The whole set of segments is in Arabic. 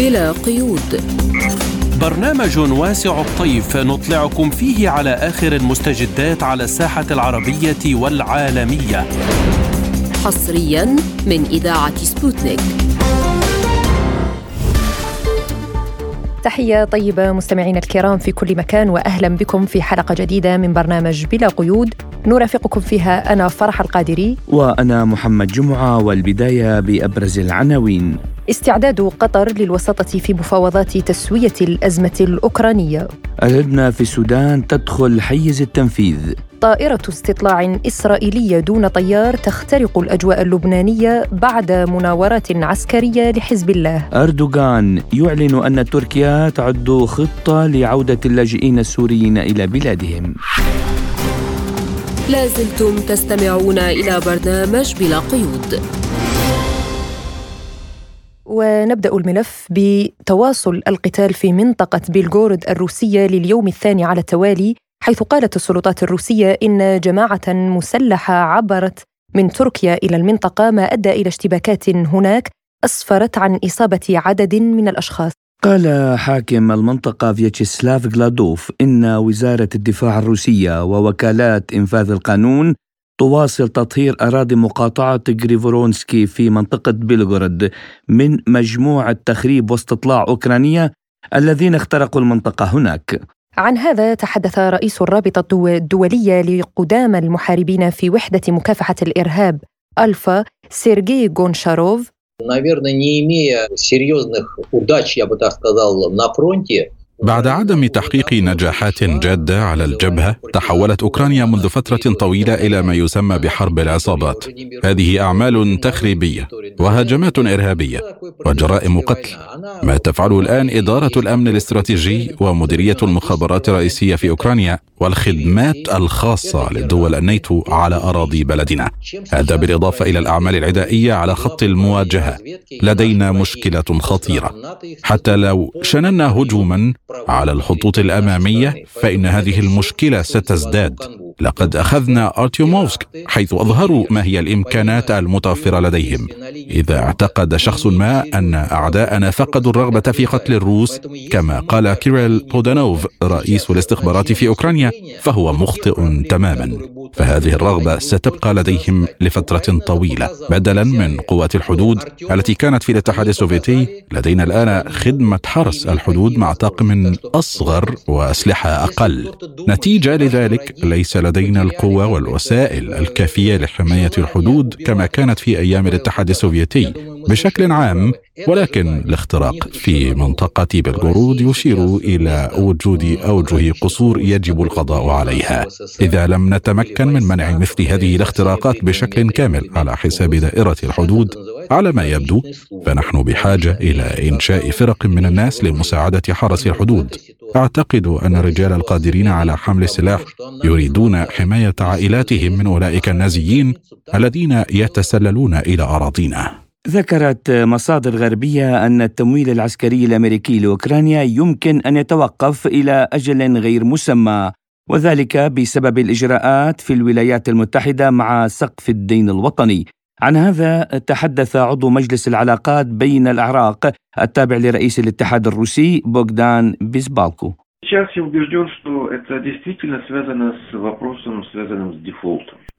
بلا قيود. برنامج واسع الطيف نطلعكم فيه على آخر المستجدات على الساحة العربية والعالمية. حصريا من إذاعة سبوتنيك. تحية طيبة مستمعينا الكرام في كل مكان وأهلا بكم في حلقة جديدة من برنامج بلا قيود. نرافقكم فيها أنا فرح القادري. وأنا محمد جمعة والبداية بأبرز العناوين. استعداد قطر للوساطة في مفاوضات تسوية الأزمة الأوكرانية. الهدنة في السودان تدخل حيز التنفيذ. طائرة استطلاع إسرائيلية دون طيار تخترق الأجواء اللبنانية بعد مناورات عسكرية لحزب الله. أردوغان يعلن أن تركيا تعد خطة لعودة اللاجئين السوريين إلى بلادهم. لازلتم تستمعون إلى برنامج بلا قيود. ونبدأ الملف بتواصل القتال في منطقة بيلغورود الروسية لليوم الثاني على التوالي حيث قالت السلطات الروسية إن جماعة مسلحة عبرت من أوكرانيا إلى المنطقة ما أدى إلى اشتباكات هناك أسفرت عن إصابة عدد من الأشخاص. قال حاكم المنطقة فياتشيسلاف غلادكوف إن وزارة الدفاع الروسية ووكالات إنفاذ القانون تواصل تطهير أراضي مقاطعة غريفورونسكي في منطقة بيلغورود من مجموعة تخريب واستطلاع أوكرانية الذين اخترقوا المنطقة هناك عن هذا تحدث رئيس الرابطة الدولية لقدام المحاربين في وحدة مكافحة الإرهاب ألفا سيرجي غونشاروف Наверное, не имея серьезных удач, я бы так сказал, на фронте, بعد عدم تحقيق نجاحات جادة على الجبهة تحولت أوكرانيا منذ فترة طويلة إلى ما يسمى بحرب العصابات. هذه أعمال تخريبية وهجمات إرهابية وجرائم قتل. ما تفعله الآن إدارة الأمن الاستراتيجي ومديرية المخابرات الرئيسية في أوكرانيا والخدمات الخاصة لدول الناتو على أراضي بلدنا. هذا بالإضافة إلى الأعمال العدائية على خط المواجهة. لدينا مشكلة خطيرة. حتى لو شننا هجوما على الخطوط الأمامية فإن هذه المشكلة ستزداد. لقد أخذنا أرتيوموفسك حيث أظهروا ما هي الإمكانات المتوفرة لديهم. إذا اعتقد شخص ما أن أعداءنا فقدوا الرغبة في قتل الروس كما قال كيريل بودانوف رئيس الاستخبارات في أوكرانيا فهو مخطئ تماما. فهذه الرغبة ستبقى لديهم لفترة طويلة بدلا من قوات الحدود التي كانت في الاتحاد السوفيتي. لدينا الآن خدمة حرس الحدود مع طاقم أصغر وأسلحة أقل. نتيجة لذلك ليس لدينا القوة والوسائل الكافية لحماية الحدود كما كانت في أيام الاتحاد السوفيتي بشكل عام ولكن الاختراق في منطقة بلغورود يشير إلى وجود أوجه قصور يجب القضاء عليها. إذا لم نتمكن من منع مثل هذه الاختراقات بشكل كامل على حساب دائرة الحدود على ما يبدو فنحن بحاجة إلى إنشاء فرق من الناس لمساعدة حرس الحدود. أعتقد أن الرجال القادرين على حمل السلاح يريدون حماية عائلاتهم من أولئك النازيين الذين يتسللون إلى أراضينا. ذكرت مصادر غربية أن التمويل العسكري الأمريكي لأوكرانيا يمكن أن يتوقف إلى أجل غير مسمى وذلك بسبب الإجراءات في الولايات المتحدة مع سقف الدين الوطني. عن هذا تحدث عضو مجلس العلاقات بين الأعراق التابع لرئيس الاتحاد الروسي بوغدان بيزبالكو.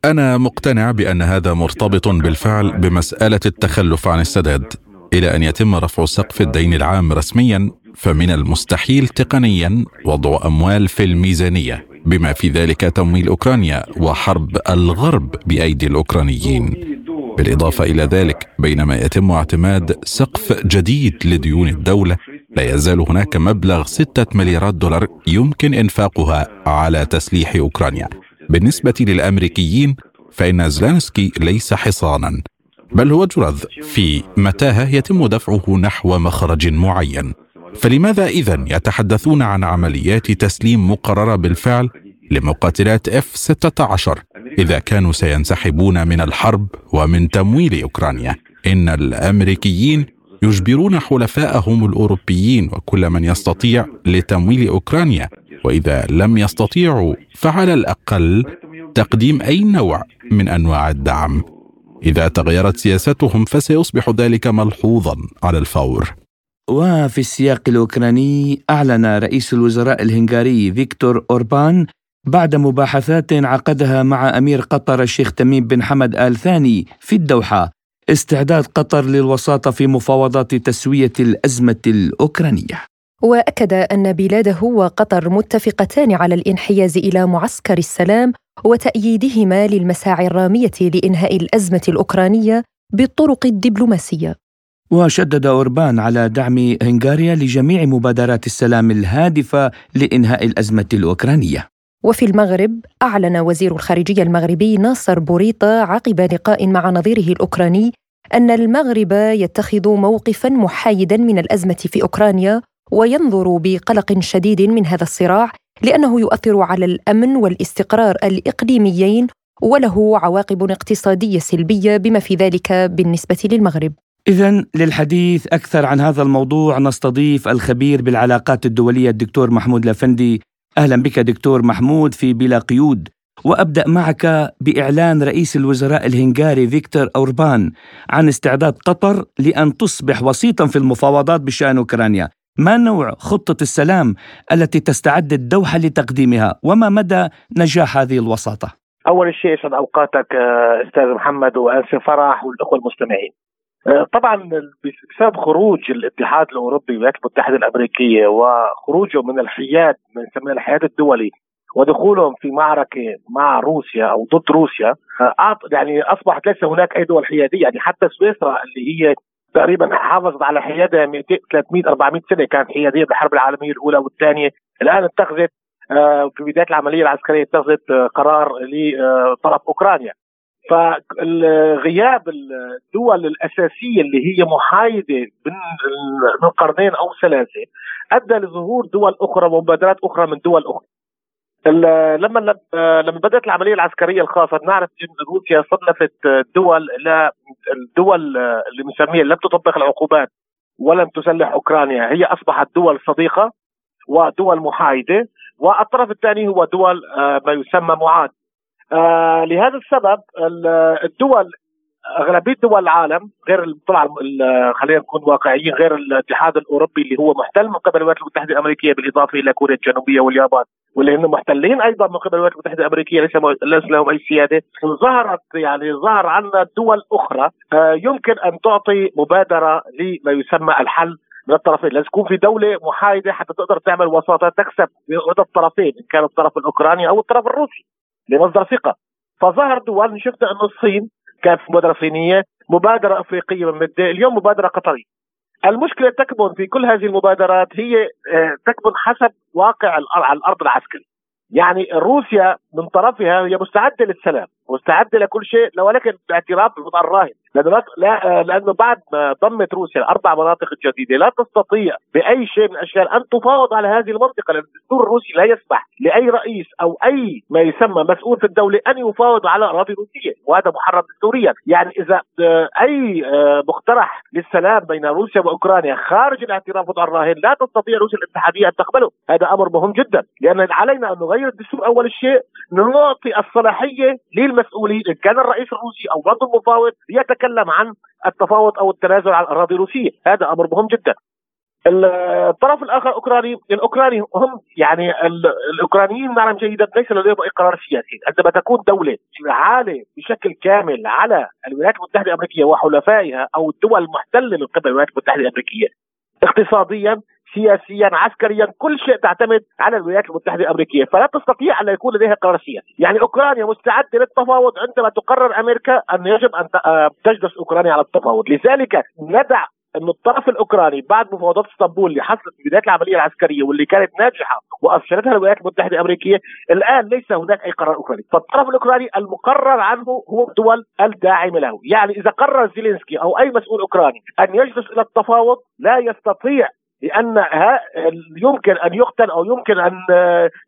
أنا مقتنع بأن هذا مرتبط بالفعل بمسألة التخلف عن السداد. إلى أن يتم رفع سقف الدين العام رسميا فمن المستحيل تقنيا وضع أموال في الميزانية. بما في ذلك تمويل أوكرانيا وحرب الغرب بأيدي الأوكرانيين. بالإضافة إلى ذلك بينما يتم اعتماد سقف جديد لديون الدولة لا يزال هناك مبلغ ستة مليارات دولار يمكن إنفاقها على تسليح أوكرانيا. بالنسبة للأمريكيين فإن زلانسكي ليس حصانا. بل هو جرذ في متاهة يتم دفعه نحو مخرج معين. فلماذا إذا يتحدثون عن عمليات تسليم مقررة بالفعل لمقاتلات اف 16 إذا كانوا سينسحبون من الحرب ومن تمويل أوكرانيا؟ إن الأمريكيين يجبرون حلفائهم الأوروبيين وكل من يستطيع لتمويل أوكرانيا وإذا لم يستطيعوا فعلى الأقل تقديم أي نوع من أنواع الدعم. إذا تغيرت سياستهم فسيصبح ذلك ملحوظا على الفور. وفي السياق الأوكراني أعلن رئيس الوزراء الهنغاري فيكتور أوربان بعد مباحثات عقدها مع أمير قطر الشيخ تميم بن حمد آل ثاني في الدوحة. استعداد قطر للوساطة في مفاوضات تسوية الأزمة الأوكرانية. وأكد أن بلاده وقطر متفقتان على الانحياز إلى معسكر السلام وتأييدهما للمساعي الرامية لإنهاء الأزمة الأوكرانية بالطرق الدبلوماسية. وشدد أوربان على دعم هنغاريا لجميع مبادرات السلام الهادفة لإنهاء الأزمة الأوكرانية. وفي المغرب أعلن وزير الخارجية المغربي ناصر بوريطة عقب لقاء مع نظيره الأوكراني أن المغرب يتخذ موقفا محايدا من الأزمة في أوكرانيا وينظر بقلق شديد من هذا الصراع لأنه يؤثر على الأمن والاستقرار الإقليميين وله عواقب اقتصادية سلبية بما في ذلك بالنسبة للمغرب. إذا للحديث أكثر عن هذا الموضوع نستضيف الخبير بالعلاقات الدولية الدكتور محمود لافندي. أهلا بك دكتور محمود في بلا قيود. وأبدأ معك بإعلان رئيس الوزراء الهنغاري فيكتور أوربان عن استعداد قطر لأن تصبح وسيطا في المفاوضات بشأن أوكرانيا. ما نوع خطة السلام التي تستعد الدوحة لتقديمها؟ وما مدى نجاح هذه الوساطة؟ أول شيء يسعد أوقاتك آه، أستاذ محمد وانسي فرح والاخوه المستمعين. طبعا بسبب خروج الاتحاد الأوروبي والولايات المتحده الامريكيه وخروجه من الحياد من الحياد الدولي ودخولهم في معركة مع روسيا أو ضد روسيا آه، يعني أصبحت ليس هناك أي دول حيادية. يعني حتى سويسرا اللي هي تقريبا حافظت على حيادها 200 300 400 سنة كانت حيادية بالحرب العالمية الأولى والثانية. الآن اتخذت آه، في بداية العملية العسكرية اتخذت قرار لطرف أوكرانيا. فغياب الدول الأساسية اللي هي محايدة من قرنين أو ثلاثة أدى لظهور دول أخرى ومبادرات أخرى من دول أخرى. لما لما بدأت العملية العسكرية الخاصة نعرف إن روسيا صنفت دول الدول اللي بنسميها لم تطبق العقوبات ولم تسلح أوكرانيا هي أصبحت دول صديقة ودول محايدة والطرف الثاني هو دول آه، ما يسمى معاد آه لهذا السبب الدول أغلبية دول العالم غير طبعا خلينا نكون واقعيين غير الاتحاد الأوروبي اللي هو محتل من قبل الولايات المتحدة الأمريكية بالإضافة إلى كوريا الجنوبية واليابان واللي هم محتلين أيضا من قبل الولايات المتحدة الأمريكية ليس ليس لهم أي سيادة. ظهرت يعني ظهر عنا دول أخرى آه يمكن أن تعطي مبادرة لما يسمى الحل من الطرفين. لازم تكون في دولة محايدة حتى تقدر تعمل وساطة تكسب رضا الطرفين إن كان الطرف الأوكراني أو الطرف الروسي. لمصدر ثقة. فظهر دول شفنا انه الصين كانت مبادرة صينية مبادرة أفريقية من مده اليوم مبادرة قطرية. المشكلة تكمن في كل هذه المبادرات هي آه، تكمن حسب واقع على الأرض العسكري. يعني روسيا من طرفها هي مستعدة للسلام. مستعده لكل شيء ولكن باعتراف بالوضع الراهن. لأنه لا لأنه بعد ما ضمت روسيا الأربع مناطق الجديدة لا تستطيع بأي شيء من الأشياء أن تفاوض على هذه المنطقة لأن الدستور الروسي لا يسمح لأي رئيس أو أي ما يسمى مسؤول في الدولة أن يفاوض على أراضي روسية وهذا محرم دستوريا. يعني إذا آه، أي آه، مقترح للسلام بين روسيا وأوكرانيا خارج الاعتراف بالوضع الراهن لا تستطيع روسيا الاتحادية أن تقبله. هذا أمر مهم جدا. لأن علينا أن نغير الدستور أول شيء نعطي الصلاحية للمسؤولين ان كان الرئيس الروسي أو برضه المفاوض يتكلم عن التفاوض أو التنازل عن الأراضي الروسية. هذا أمر مهم جدا. الطرف الآخر الاوكراني الأوكراني هم يعني الأوكرانيين نعلم جيدا ليس لديهم اي قرار سياسي. عندما تكون دولة عالة بشكل كامل على الولايات المتحدة الأمريكية وحلفائها أو الدول المحتلة من قبل الولايات المتحدة الأمريكية اقتصاديا سياسيا عسكريا كل شيء تعتمد على الولايات المتحدة الأمريكية. فلا تستطيع أن يكون لديها قرار سياسي. يعني أوكرانيا مستعدة للتفاوض عندما تقرر أمريكا أن يجب أن آه، تجلس أوكرانيا على التفاوض. لذلك ندع أن الطرف الأوكراني بعد مفاوضات إسطنبول اللي حصلت في بداية العملية العسكرية واللي كانت ناجحة وأفشلتها الولايات المتحدة الأمريكية الآن ليس هناك أي قرار أوكراني. فالطرف الأوكراني المقرر عنه هو الدول الداعمة له. يعني إذا قرر زيلينسكي أو أي مسؤول أوكراني أن يجلس إلى التفاوض لا يستطيع لأن يمكن أن يقتل أو يمكن أن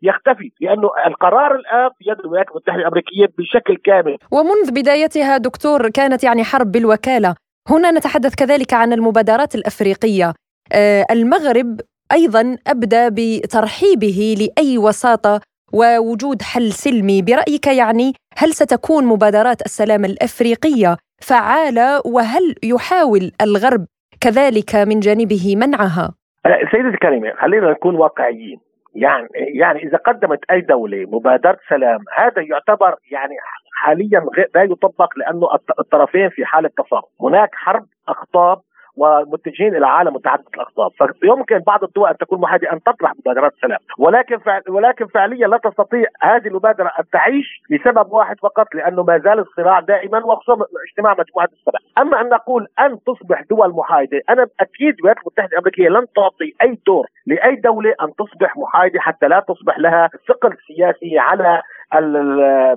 يختفي لأنه القرار الآن في يد الولايات المتحدة الأمريكية بشكل كامل. ومنذ بدايتها دكتور كانت يعني حرب بالوكالة. هنا نتحدث كذلك عن المبادرات الأفريقية. آه، المغرب أيضا أبدى بترحيبه لأي وساطة ووجود حل سلمي. برأيك يعني هل ستكون مبادرات السلام الأفريقية فعالة؟ وهل يحاول الغرب كذلك من جانبه منعها؟ سيدتي الكريمة خلينا نكون واقعيين. يعني يعني إذا قدمت أي دولة مبادرة سلام هذا يعتبر يعني حاليا لا يطبق لأنه الطرفين في حالة تصارع، هناك حرب اخطاب ومتجهين إلى عالم متعدد الاقطاب، فيمكن بعض الدول أن تكون محايده أن تطرح مبادرات سلام، ولكن فعل ولكن فعليا لا تستطيع هذه المبادرة أن تعيش لسبب واحد فقط لأنه ما زال الصراع دائما وخصوصا اجتماع مجموعة السبع، أما أن نقول أن تصبح دول محايدة، أنا أكيد الولايات المتحدة الأمريكية لن تعطي أي دور لأي دولة أن تصبح محايدة حتى لا تصبح لها ثقل سياسي على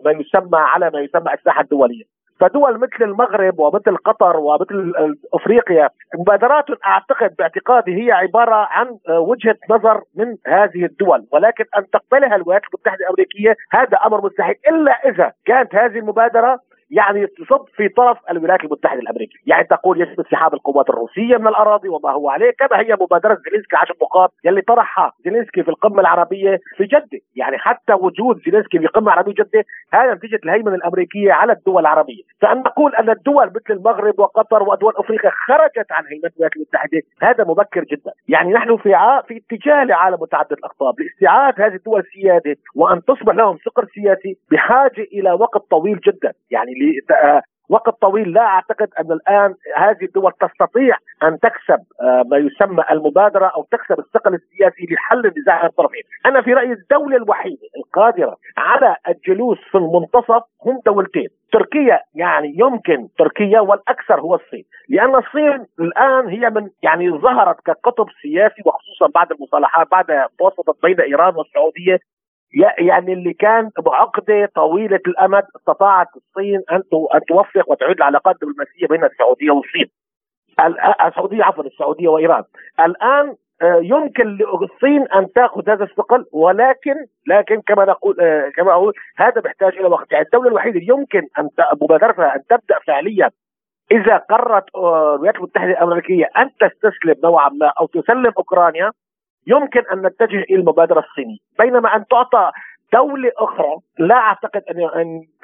ما يسمى على ما يسمى الساحة الدولية. فدول مثل المغرب ومثل قطر ومثل أفريقيا مبادرات أعتقد باعتقادي هي عبارة عن وجهة نظر من هذه الدول ولكن أن تقبلها الولايات المتحدة الأمريكية هذا أمر مستحيل إلا إذا كانت هذه المبادرة يعني تصب في طرف الولايات المتحدة الأمريكية، يعني تقول يجب انسحاب القوات الروسية من الأراضي وما هو عليه، كما هي مبادرة زيلينسكي عشر نقاط يلي طرحها زيلينسكي في القمة العربية في جدة، يعني حتى وجود زيلينسكي في قمة عربية جدة هذا نتيجة الهيمنة الأمريكية على الدول العربية، فأن نقول أن الدول مثل المغرب وقطر ودول أفريقيا خرجت عن هيمنة الولايات المتحدة، هذا مبكر جدا، يعني نحن في ع... في اتجاه لعالم متعدد الأقطاب لاستعاده هذه الدول السيادة وأن تصبح لهم ثقل سياسي بحاجة إلى وقت طويل جدا، يعني لوقت طويل. لا أعتقد أن الآن هذه الدول تستطيع أن تكسب آه، ما يسمى المبادرة أو تكسب الثقل السياسي لحل النزاع الطرفين، أنا في رأيي الدولة الوحيدة القادرة على الجلوس في المنتصف هم دولتين، تركيا يعني يمكن تركيا والأكثر هو الصين، لأن الصين الآن هي من يعني ظهرت كقطب سياسي وخصوصا بعد المصالحات بعد توسطت بين إيران والسعودية. يعني اللي كان بعقده طويلة الأمد استطاعت الصين أن أن توفق وتعيد العلاقات الدبلوماسية بين السعودية والصين. السعودية عفوا السعودية وإيران. الآن آه، يمكن للصين أن تأخذ هذا الثقل ولكن لكن كما نقول آه، كما أقول هذا بيحتاج إلى وقت، يعني الدولة الوحيدة اللي يمكن أن مبادرتها أن تبدأ فعليا إذا قررت آه، الولايات المتحدة الأمريكية أن تستسلم نوعا ما أو تسلم أوكرانيا يمكن أن نتجه إلى المبادرة الصينية. بينما أن تعطى دولة أخرى لا أعتقد أن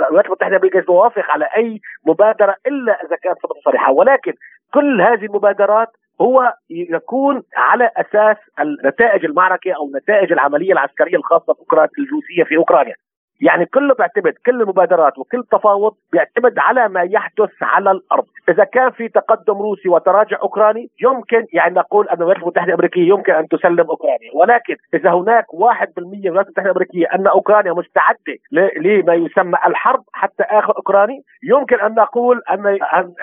الولايات المتحدة الأمريكية توافق على أي مبادرة إلا إذا كانت صريحة. ولكن كل هذه المبادرات هو يكون على أساس نتائج المعركه أو نتائج العملية العسكرية الخاصة بأوكرانيا الروسيه في أوكرانيا. يعني كله بيعتمد كل المبادرات وكل تفاوض بيعتمد على ما يحدث على الأرض، إذا كان في تقدم روسي وتراجع أوكراني يمكن يعني نقول أن الولايات المتحدة الأمريكية يمكن أن تسلم أوكرانيا، ولكن إذا هناك 1% من الولايات المتحدة الأمريكية أن أوكرانيا مستعدة لما يسمى الحرب حتى آخر أوكراني، يمكن أن نقول أن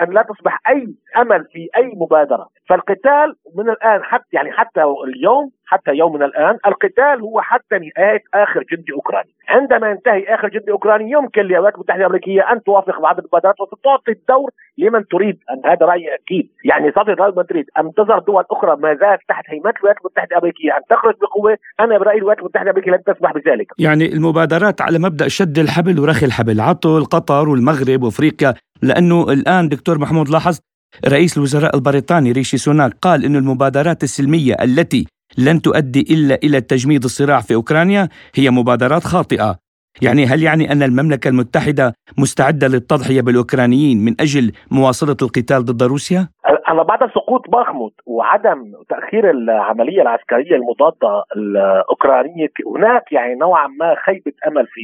أن لا تصبح أي أمل في أي مبادرة، فالقتال من الآن حتى يعني حتى اليوم حتى يومنا الآن القتال هو حتى نهاية آخر جندي أوكراني. عندما ينتهي آخر جندي أوكراني يمكن للولايات المتحدة الأمريكية أن توافق بعض المبادرات وتعطي الدور لمن تريد. أن هذا رأيي أكيد. يعني تعطي الدور لمن تريد ان تظهر دول أخرى ما زالت تحت هيمنه الولايات المتحدة الأمريكية. أن تخرج بقوة. أنا برأيي الولايات المتحدة الأمريكية لن تسمح بذلك. يعني المبادرات على مبدأ شد الحبل ورخي الحبل. عطل قطر والمغرب وأفريقيا. لأنه الآن دكتور محمود لاحظ رئيس الوزراء البريطاني ريشي سوناك قال أن المبادرات السلمية التي لن تؤدي إلا إلى تجميد الصراع في أوكرانيا هي مبادرات خاطئة. يعني هل يعني أن المملكة المتحدة مستعدة للتضحية بالأوكرانيين من أجل مواصلة القتال ضد روسيا؟ أنا بعد سقوط باخموت وعدم تأخير العملية العسكرية المضادة الأوكرانية هناك يعني نوعا ما خيبة أمل في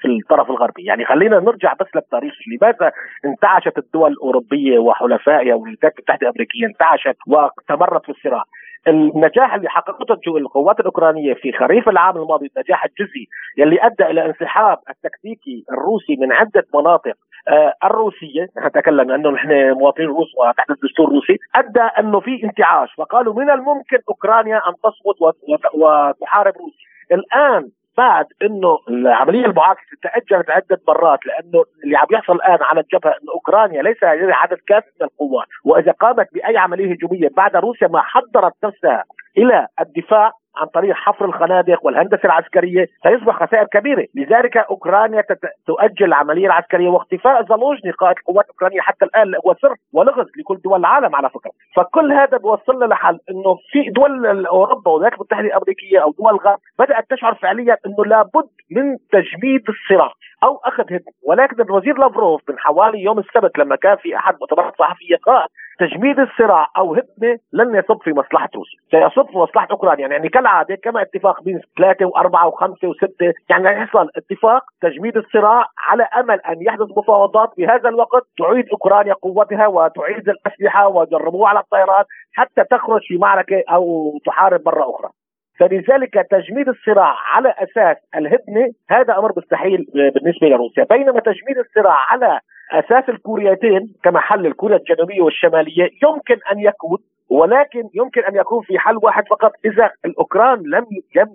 في الطرف الغربي. يعني خلينا نرجع بس للتاريخ. لماذا انتعشت الدول الأوروبية وحلفائها والولايات المتحدة الأمريكية انتعشت واستمرت في الصراع؟ النجاح اللي حققته القوات الأوكرانية في خريف العام الماضي النجاح الجزئي يلي أدى إلى انسحاب التكتيكي الروسي من عدة مناطق آه الروسية نتكلم أنه نحن مواطنين روس وتحت الدستور الروسي أدى أنه في انتعاش فقالوا من الممكن أوكرانيا أن تصمت وتحارب روسيا. الآن بعد إنه العملية المعاكسة تاجلت عدة مرات لأنه اللي عم يحصل الآن على الجبهة إنه أوكرانيا ليس لديها عدد كافي من القوات وإذا قامت بأي عملية هجومية بعد روسيا ما حضرت نفسها إلى الدفاع عن طريق حفر الخنادق والهندسة العسكرية سيصبح خسائر كبيرة، لذلك أوكرانيا تؤجل العملية العسكرية واختفاء زالوجني قائد القوات الأوكرانية. حتى الآن هو سر ولغز لكل دول العالم على فكرة، فكل هذا بيوصلنا لحل إنه في دول أوروبا والولايات المتحدة الأمريكية أو دول الغرب بدأت تشعر فعليا إنه لابد من تجميد الصراع، أو أخذ هدنه ولكن الوزير لافروف من حوالي يوم السبت لما كان في أحد مؤتمرات صحفية قال تجميد الصراع أو هدنة لن يصب في مصلحة روسيا، سيصب في مصلحة أوكرانيا، يعني كالعادة كما اتفاق بين ثلاثة وأربعة وخمسة وستة، يعني يحصل اتفاق تجميد الصراع على أمل أن يحدث مفاوضات. في هذا الوقت تعيد أوكرانيا قوتها وتعيد الأسلحة ويجربوها على الطائرات حتى تخرج في معركة أو تحارب مرة أخرى. فلذلك تجميد الصراع على أساس الهدنه هذا أمر مستحيل بالنسبة لروسيا، بينما تجميد الصراع على أساس الكوريتين كما حل الكوريا الجنوبية والشمالية يمكن أن يكون ولكن يمكن أن يكون في حل واحد فقط. إذا الأوكران لم لم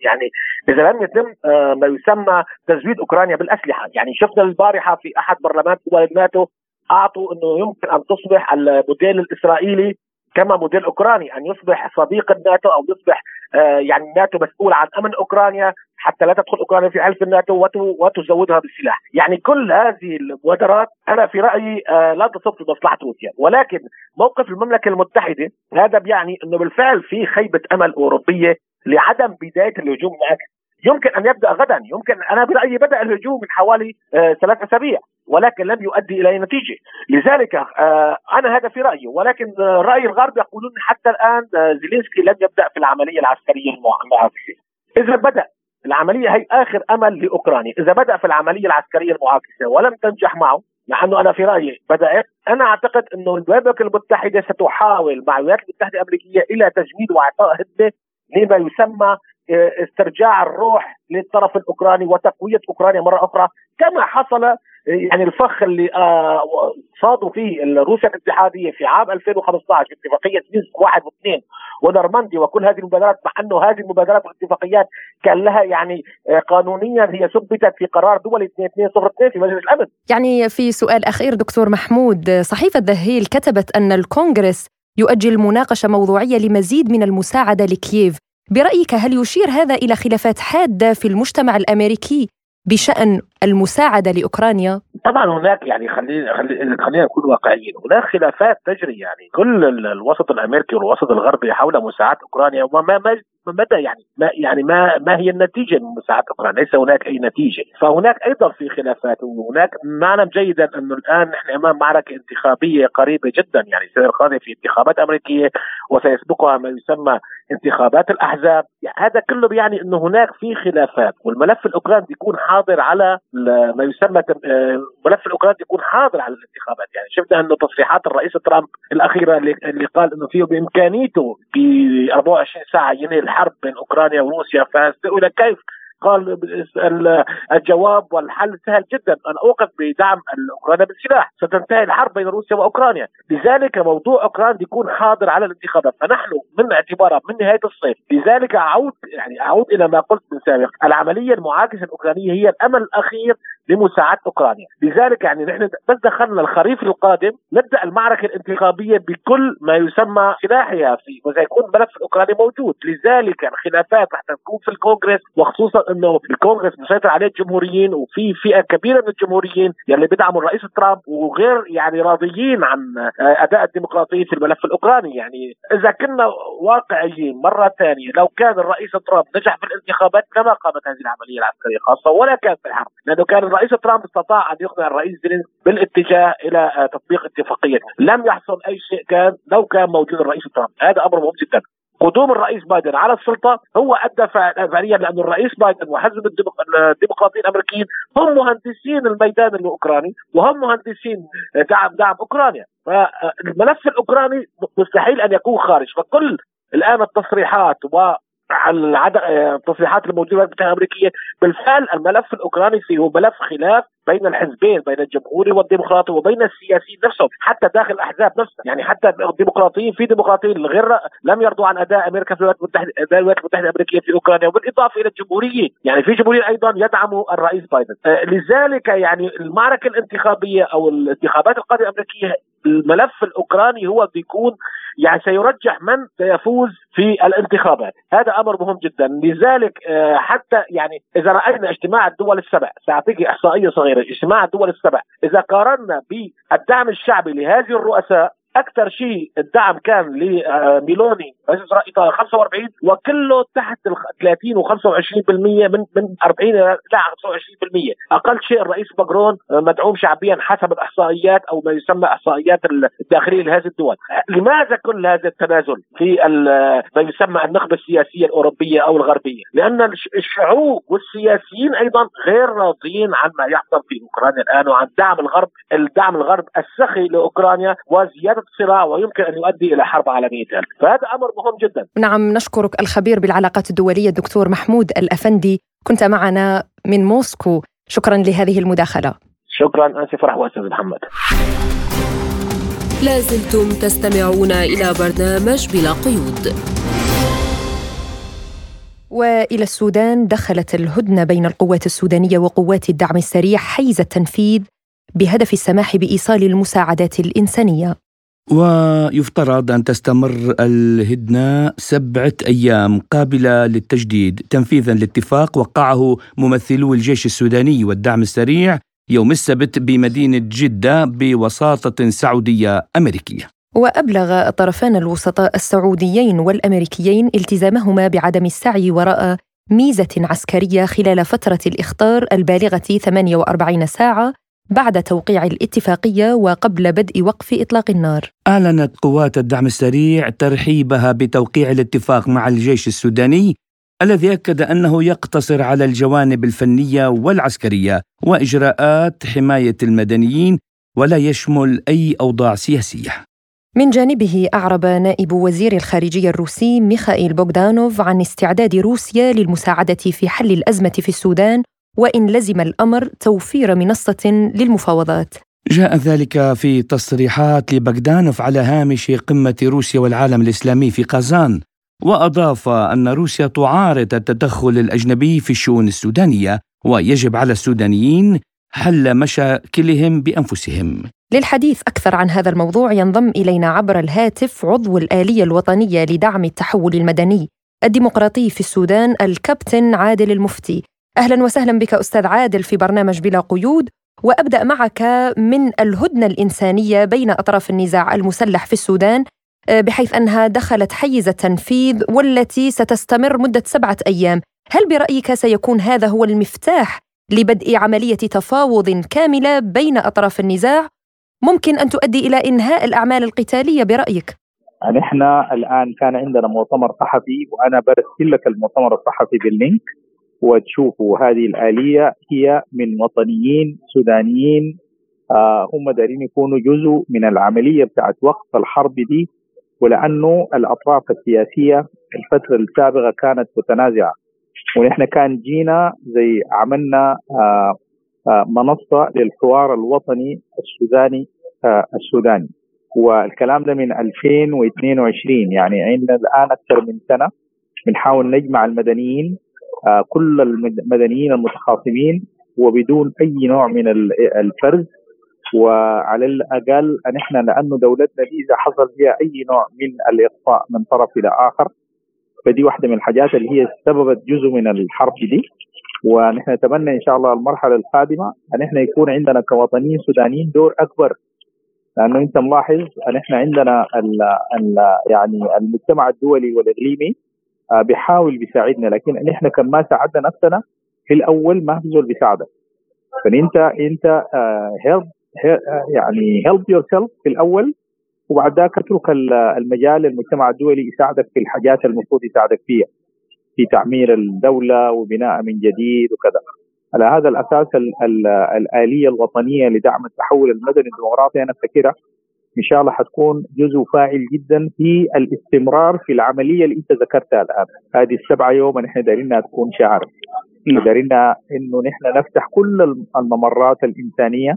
يعني إذا لم يتم آه، ما يسمى تزويد أوكرانيا بالأسلحة، يعني شفنا البارحة في أحد برلمانات دول الناتو أعطوا إنه يمكن أن تصبح الموديل الإسرائيلي كما موديل أوكراني أن يصبح صديق الناتو أو يصبح آه، يعني الناتو مسؤول عن أمن أوكرانيا حتى لا تدخل أوكرانيا في حلف الناتو وتزودها بالسلاح، يعني كل هذه المبادرات أنا في رأيي آه، لا تصب في مصلحة روسيا، ولكن موقف المملكة المتحدة هذا بيعني إنه بالفعل في خيبة أمل أوروبية لعدم بداية الهجوم المعاكس يمكن أن يبدأ غدا. يمكن أنا برأيي بدأ الهجوم من حوالي آه ثلاث أسابيع ولكن لم يؤدي إلى نتيجة. لذلك آه أنا هذا في رأيي. ولكن آه رأي الغرب يقولون حتى الآن زيلينسكي لم يبدأ في العملية العسكرية المعاكسه إذا بدأ العملية هي آخر أمل لأوكرانيا. إذا بدأ في العملية العسكرية المعاكسه ولم تنجح معه لأنه أنا في رأيي بدات أنا أعتقد انه الولايات المتحدة ستحاول مع الولايات المتحدة الأمريكية إلى تجميد واعطاء هدنة لما يسمى استرجاع الروح للطرف الأوكراني وتقوية أوكرانيا مرة أخرى كما حصل يعني الفخ اللي آه، صادوا فيه روسيا الاتحادية في عام 2015 اتفاقية مينسك واحد واثنين ونورماندي وكل هذه المبادرات مع أنه هذه المبادرات والاتفاقيات كان لها يعني آه، قانونيا هي ثبتت في قرار دولي 2202 في مجلس الأمن. يعني في سؤال أخير دكتور محمود صحيفة دهيل كتبت أن الكونغرس يؤجل مناقشة موضوعية لمزيد من المساعدة لكييف برأيك هل يشير هذا إلى خلافات حادة في المجتمع الأمريكي بشأن المساعدة لأوكرانيا؟ طبعا هناك يعني خلينا خلينا نكون واقعيين، هناك خلافات تجري يعني كل الوسط الأمريكي والوسط الغربي حول مساعدة أوكرانيا وما ما مدى يعني ما يعني ما ما هي النتيجة من مساعده اوكرانيا؟ ليس هناك أي نتيجة، فهناك أيضا في خلافات وهناك نعلم جيدا أنه الآن نحن أمام معركة انتخابية قريبة جدا. يعني القادمه في انتخابات أمريكية وسيسبقها ما يسمى انتخابات الأحزاب، يعني هذا كله بيعني أنه هناك في خلافات. والملف الأوكراني يكون حاضر على ما يسمى ملف الأوكراني يكون حاضر على الانتخابات، يعني شفنا أنه تصريحات الرئيس ترامب الأخيرة اللي قال أنه فيه بإمكانيته ب 24 ساعة ينهي الحرب بين أوكرانيا وروسيا فسئل كيف؟ قال الجواب والحل سهل جدا. أنا أوقف بدعم أوكرانيا بالسلاح. ستنتهي الحرب بين روسيا وأوكرانيا. لذلك موضوع أوكرانيا يكون حاضر على الانتخابات. فنحن من اعتبارها من نهاية الصيف. لذلك أعود يعني أعود إلى ما قلت من سابق. العملية المعاكسة الأوكرانية هي الأمل الأخير لمساعدة أوكرانيا. لذلك يعني نحن بس دخلنا الخريف القادم نبدأ المعركة الانتخابية بكل ما يسمى سلاحها فيه وسيكون ملف الاوكراني موجود. لذلك الخلافات رح تكون في الكونغرس وخصوصا إنه الكونغرس مسيطر عليه الجمهوريين وفي فئة كبيرة من الجمهوريين يلي بيدعموا الرئيس ترامب وغير يعني راضيين عن أداء الديمقراطية في الملف الأوكراني. يعني إذا كنا واقعيين مرة ثانية لو كان الرئيس ترامب نجح في الانتخابات لما قامت هذه العملية العسكرية خاصه ولا كان في الحرب لأنه كان الرئيس ترامب استطاع أن يقنع الرئيس زيلينسكي بالاتجاه إلى تطبيق اتفاقية. لم يحصل أي شيء كان لو كان موجود الرئيس ترامب. هذا أمر مهم جدا. قدوم الرئيس بايدن على السلطة هو أدى فعليا لأن الرئيس بايدن وحزب الديمقراطيين الأمريكيين هم مهندسين الميدان الأوكراني وهم مهندسين دعم دعم أوكرانيا. فالملف الأوكراني مستحيل أن يكون خارج. فكل الآن التصريحات و التصريحات الموجودة في الأمريكية. بالفعل الملف الأوكراني فيه ملف خلاف بين الحزبين بين الجمهوري والديمقراطي وبين السياسيين نفسهم حتى داخل الأحزاب نفسها. يعني حتى الديمقراطيين في ديمقراطيين غير لم يرضوا عن أداء أمريكا في الولايات المتحده الولايات المتحدة الأمريكية في أوكرانيا وبالإضافة إلى الجمهوريين. يعني في جمهوريين أيضا يدعموا الرئيس بايدن. آه لذلك يعني المعركة الانتخابية أو الانتخابات القادمة الأمريكية الملف الأوكراني هو بيكون يعني سيرجح من سيفوز في الانتخابات. هذا أمر مهم جدا. لذلك آه حتى يعني إذا رأينا اجتماع الدول السبع سأعطيك إحصائية صغيرة اجتماع الدول السبع إذا قارنا بالدعم الشعبي لهذه الرؤساء أكثر شيء الدعم كان لميلوني وزراء ايطاليا 45 وكله تحت ال 30 و25% من من 40 إلى 25% أقل شيء الرئيس ماكرون مدعوم شعبيا حسب الإحصائيات أو ما يسمى إحصائيات الداخلية لهذه الدول. لماذا كل هذا التنازل في ما يسمى النخبة السياسية الأوروبية أو الغربية؟ لأن الشعوب والسياسيين أيضا غير راضيين عن ما يحصل في أوكرانيا الآن وعن دعم الغرب الدعم الغرب السخي لأوكرانيا وزيادة الصراع ويمكن أن يؤدي إلى حرب عالميه فهذا أمر مهم جدا. نعم نشكرك الخبير بالعلاقات الدولية الدكتور محمود الأفندي. كنت معنا من موسكو. شكرا لهذه المداخلة. شكرا انسي فرح وأستاذ محمد. لازلتم تستمعون إلى برنامج بلا قيود. وإلى السودان دخلت الهدنة بين القوات السودانية وقوات الدعم السريع حيز التنفيذ بهدف السماح بإيصال المساعدات الإنسانية. ويفترض أن تستمر الهدنة سبعة أيام قابلة للتجديد تنفيذا لاتفاق وقعه ممثلو الجيش السوداني والدعم السريع يوم السبت بمدينة جدة بوساطة سعودية أمريكية. وأبلغ الطرفان الوسطاء السعوديين والأمريكيين التزامهما بعدم السعي وراء ميزة عسكرية خلال فترة الإخطار البالغة 48 ساعة بعد توقيع الاتفاقية وقبل بدء وقف إطلاق النار. أعلنت قوات الدعم السريع ترحيبها بتوقيع الاتفاق مع الجيش السوداني الذي أكد أنه يقتصر على الجوانب الفنية والعسكرية وإجراءات حماية المدنيين ولا يشمل أي أوضاع سياسية. من جانبه أعرب نائب وزير الخارجية الروسي ميخائيل بوغدانوف عن استعداد روسيا للمساعدة في حل الأزمة في السودان وإن لزم الأمر توفير منصة للمفاوضات. جاء ذلك في تصريحات لبغدانوف على هامش قمة روسيا والعالم الإسلامي في قازان وأضاف أن روسيا تعارض التدخل الأجنبي في الشؤون السودانية ويجب على السودانيين حل مشاكلهم بأنفسهم. للحديث أكثر عن هذا الموضوع ينضم إلينا عبر الهاتف عضو الآلية الوطنية لدعم التحول المدني الديمقراطي في السودان الكابتن عادل المفتي. أهلا وسهلا بك أستاذ عادل في برنامج بلا قيود وأبدأ معك من الهدنة الإنسانية بين أطراف النزاع المسلح في السودان آه، بحيث أنها دخلت حيز التنفيذ والتي ستستمر مدة سبعة أيام، هل برأيك سيكون هذا هو المفتاح لبدء عملية تفاوض كاملة بين أطراف النزاع؟ ممكن أن تؤدي إلى إنهاء الأعمال القتالية برأيك؟ نحن الآن كان عندنا مؤتمر صحفي وأنا برسل لك المؤتمر الصحفي باللينك. وتشوفوا هذه الآلية هي من وطنيين سودانيين. آه هم دارين يكونوا جزء من العملية بتاعت وقف الحرب دي ولأنه الأطراف السياسية الفترة السابقة كانت متنازعة. ونحن كان جينا زي عملنا آه آه منصة للحوار الوطني السوداني آه السوداني. والكلام ده من 2022 يعني عندنا الآن أكثر من سنة بنحاول نجمع المدنيين كل المدنيين المتخاصمين وبدون أي نوع من الفرز. وعلى الأقل ان إحنا لأنه دولتنا دي إذا حصل فيها أي نوع من الاقصاء من طرف إلى آخر فدي واحدة من الحاجات اللي هي سببت جزء من الحرب دي. ونحن نتمنى إن شاء الله المرحلة القادمة أن إحنا يكون عندنا كوطنيين سودانيين دور أكبر. لأنه أنت ملاحظ ان إحنا عندنا ال ال يعني المجتمع الدولي والإقليمي آه، بيحاول بيساعدنا لكن نحن كان ما ساعدنا نفسنا في الأول ما في زول بيساعدك. فانت أنت هيلب آه، آه، يعني هيلب يور في الأول وبعد ذاك اترك المجال المجتمع الدولي يساعدك في الحاجات المفروض يساعدك فيها في تعمير الدولة وبناء من جديد وكذا. على هذا الأساس ال ال الآلية الوطنية لدعم التحول المدني الديمقراطي أنا أفتكرها إن شاء الله حتكون جزء فاعل جدا في الاستمرار في العملية اللي أنت ذكرتها الآن. هذه السبعة يوم نحن دارينها تكون شعار نعم. دارينا إنه نحن نفتح كل الممرات الإنسانية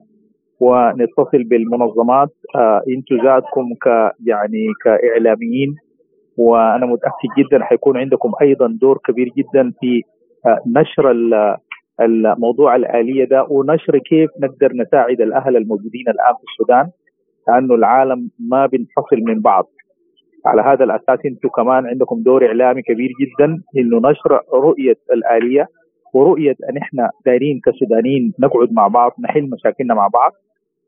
ونتصل بالمنظمات آه أنتم ذاتكم ك يعني كإعلاميين. وأنا متأكد جدا حيكون عندكم أيضا دور كبير جدا في آه نشر الموضوع الآلية ده ونشر كيف نقدر نساعد الأهل الموجودين الآن في السودان. لأنه العالم ما بينفصل من بعض. على هذا الأساس أنتم كمان عندكم دور إعلامي كبير جدا إنه نشر رؤية الآلية ورؤية أن إحنا دايرين كسودانيين نقعد مع بعض نحل مشاكلنا مع بعض.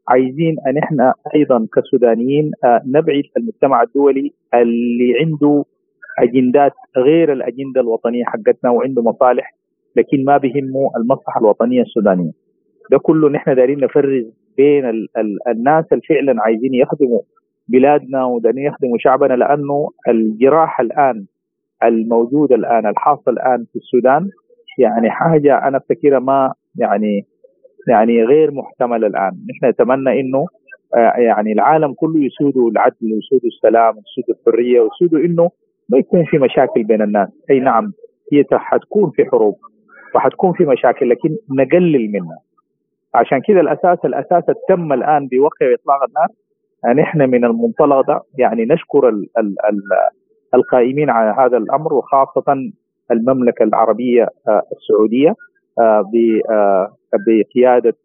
عايزين أن إحنا أيضا كسودانيين آه، نبعد المجتمع الدولي اللي عنده أجندات غير الأجندة الوطنية حقتنا وعنده مصالح لكن ما بيهمه المصلحة الوطنية السودانية. ده كله نحن دايرين نفرز بين ال ال الناس اللي فعلا عايزين يخدموا بلادنا ودايرين يخدموا شعبنا لأنه الجراحه الآن الموجوده الآن الحاصل الآن في السودان يعني حاجة أنا أفتكرها ما يعني يعني غير محتملة الآن. نحن نتمنى إنه آه، يعني العالم كله يسودوا العدل ويسودوا السلام ويسودوا الحرية ويسودوا إنه ما يكون في مشاكل بين الناس. أي نعم هي حتكون في حروب وحتكون في مشاكل لكن نقلل منها. عشان كذا الأساس الأساس تم الآن بوقع إطلاق النار نحن من المنطلق ده يعني نشكر ال ال ال القائمين على هذا الأمر وخاصة المملكة العربية آه، السعودية آه، بقيادة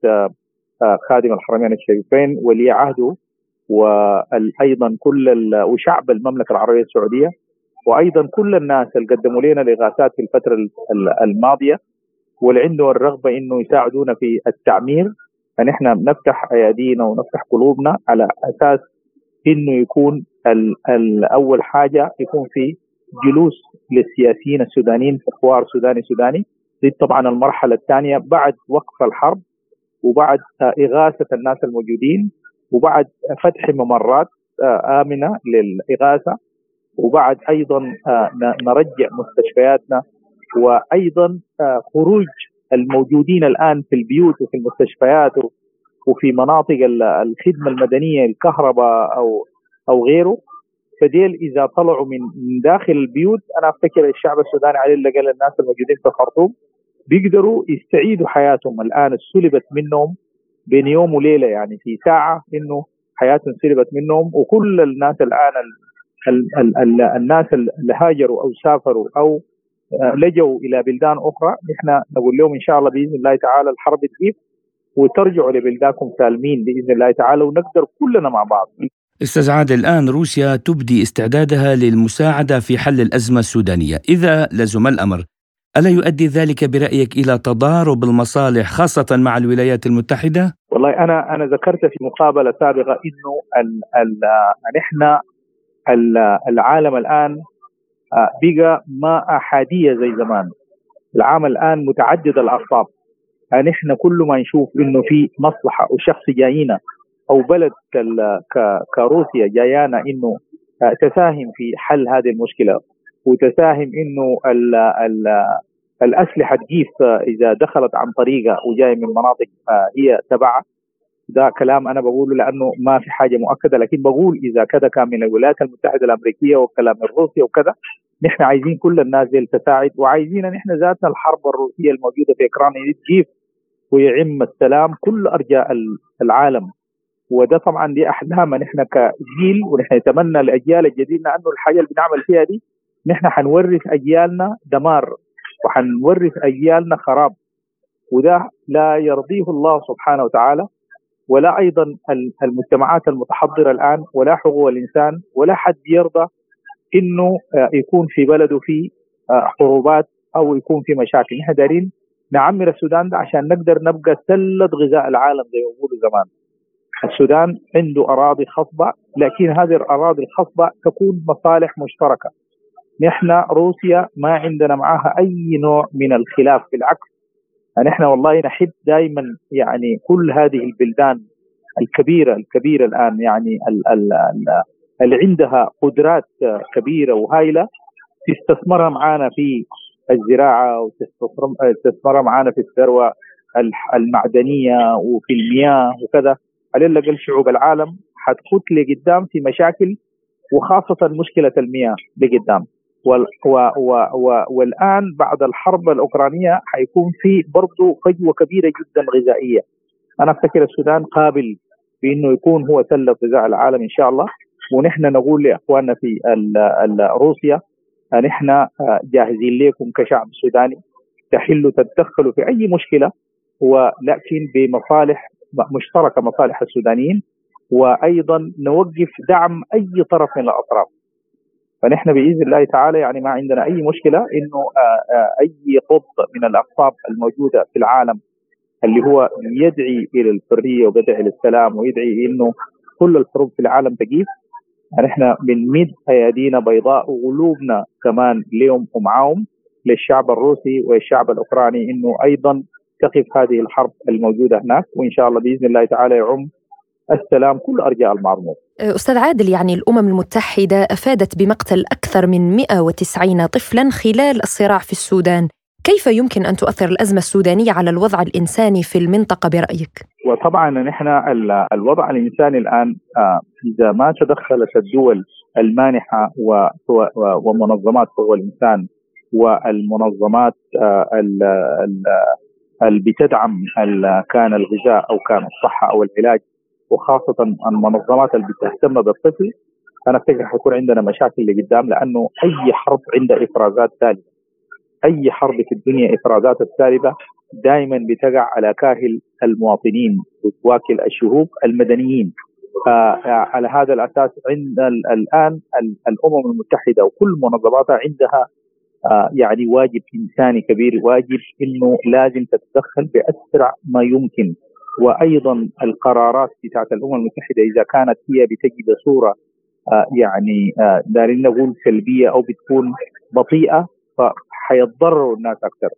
خادم الحرمين الشريفين ولي عهده وأيضا كل وشعب المملكة العربية السعودية وأيضا كل الناس اللي قدموا لنا الاغاثات في الفترة الماضية. واللي عندهم الرغبه إنه يساعدونا في التعمير. فنحن نفتح ايادينا ونفتح قلوبنا على أساس إنه يكون ال أول حاجة يكون في جلوس للسياسيين السودانيين في حوار سوداني سوداني. دي طبعا المرحلة الثانية بعد وقف الحرب وبعد إغاثة الناس الموجودين وبعد فتح ممرات آمنة للإغاثة وبعد أيضا آه، نرجع مستشفياتنا وأيضا آه، خروج الموجودين الآن في البيوت وفي المستشفيات وفي مناطق الخدمة المدنية الكهرباء أو أو غيره. فديل إذا طلعوا من داخل البيوت أنا أفتكر الشعب السوداني على الأقل الناس الموجودين في الخرطوم بيقدروا يستعيدوا حياتهم. الآن سلبت منهم بين يوم وليلة يعني في ساعة إنه حياتهم سلبت منهم. وكل الناس الآن ال ال ال الناس اللي هاجروا أو سافروا أو لجوا إلى بلدان أخرى نحن نقول لهم إن شاء الله بإذن الله تعالى الحرب تجيب وترجعوا لبلدانكم سالمين بإذن الله تعالى ونقدر كلنا مع بعض. أستاذ عادل الآن روسيا تبدي استعدادها للمساعدة في حل الأزمة السودانية، إذا لزم الأمر ألا يؤدي ذلك برأيك إلى تضارب المصالح خاصة مع الولايات المتحدة؟ والله أنا أنا ذكرت في مقابلة سابقة إنه ال ال نحن العالم الآن آه، بقى ما أحادية زي زمان. العالم الآن متعدد الأقطاب نحن كل ما نشوف إنه في مصلحة وشخص جاينا أو بلد كروسيا جايانا إنه آه، تساهم في حل هذه المشكلة وتساهم إنه ال ال الأسلحة تجيف إذا دخلت عن طريقه وجاية من مناطق هي تبعها. ده كلام أنا بقوله لأنه ما في حاجة مؤكدة لكن بقول إذا كذا كان من الولايات المتحدة الأمريكية وكلام من روسيا وكذا نحن عايزين كل الناس دي تساعد وعايزين نحن ذاتنا الحرب الروسية الموجودة في أوكرانيا تجيب ويعم السلام كل أرجاء العالم. وده طبعا دي احلامنا نحن كجيل ونحن نتمنى الاجيال الجديدة أنه الحاجة اللي بنعمل فيها دي نحن حنورث أجيالنا دمار وحنورث أجيالنا خراب. وده لا يرضيه الله سبحانه وتعالى ولا أيضا المجتمعات المتحضرة الآن ولا حقوق الإنسان ولا حد يرضى إنه آه، يكون في بلده في آه، حروبات أو يكون في مشاكل. نحن دارين نعمر السودان ده عشان نقدر نبقى سله غذاء العالم زي ما بيقولوا زمان. السودان عنده أراضي خصبة لكن هذه الأراضي الخصبة تكون مصالح مشتركة. نحن روسيا ما عندنا معها أي نوع من الخلاف بالعكس. نحن والله نحب دائما يعني كل هذه البلدان الكبيرة الكبيرة الآن يعني اللي عندها قدرات كبيرة وهائله تستثمرها معنا في الزراعة وتستثمرها معنا في الثروة المعدنية وفي المياه وكذا. على الأقل شعوب العالم حتخط لقدام في مشاكل وخاصة مشكلة المياه لقدام. و و و والآن بعد الحرب الأوكرانية حيكون في برضه فجوه كبيرة جدا غذائية. أنا أفتكر السودان قابل بأنه يكون هو سله غذاء العالم إن شاء الله. ونحن نقول لإخواننا في روسيا نحن جاهزين لكم كشعب سوداني تحلوا تتدخلوا في أي مشكلة ولكن بمصالح مشتركة مصالح السودانيين وأيضا نوقف دعم أي طرف من الأطراف. فنحن بإذن الله تعالى يعني ما عندنا أي مشكلة إنه آه، آه، أي قطب من الأقطاب الموجودة في العالم اللي هو يدعي إلى الحرية ويدعي للسلام ويدعي إنه كل الحروب في العالم تقيف يعني إحنا بنمد ايادينا بيضاء وقلوبنا كمان لهم ومعاهم للشعب الروسي والشعب الأوكراني إنه أيضا تقف هذه الحرب الموجودة هناك وإن شاء الله بإذن الله تعالى يعم السلام كل أرجاء المعرض. أستاذ عادل يعني الأمم المتحدة أفادت بمقتل أكثر من 190 طفلا خلال الصراع في السودان، كيف يمكن أن تؤثر الأزمة السودانية على الوضع الإنساني في المنطقة برأيك؟ وطبعا نحن الوضع الإنساني الآن آه، إذا ما تدخلت الدول المانحة ومنظمات حقوق الإنسان والمنظمات آه، اللي بتدعم كان الغذاء أو كان الصحة أو العلاج وخاصة المنظمات اللي بتهتم بالطفل أنا أفتكر حيكون عندنا مشاكل لقدام لأنه أي حرب عندها إفرازات ثالثة أي حرب في الدنيا إفرازات السالبة دائما بتقع على كاهل المواطنين وتواكل الشعوب المدنيين. على هذا الأساس عند الآن الأمم المتحدة وكل منظماتها عندها آه، يعني واجب إنساني كبير واجب إنه لازم تتدخل بأسرع ما يمكن. وأيضا القرارات بتاعت الأمم المتحدة إذا كانت هي بتجي بصوره آه، يعني آه، دارين نقول سلبية أو بتكون بطيئة فحيتضرروا الناس أكثر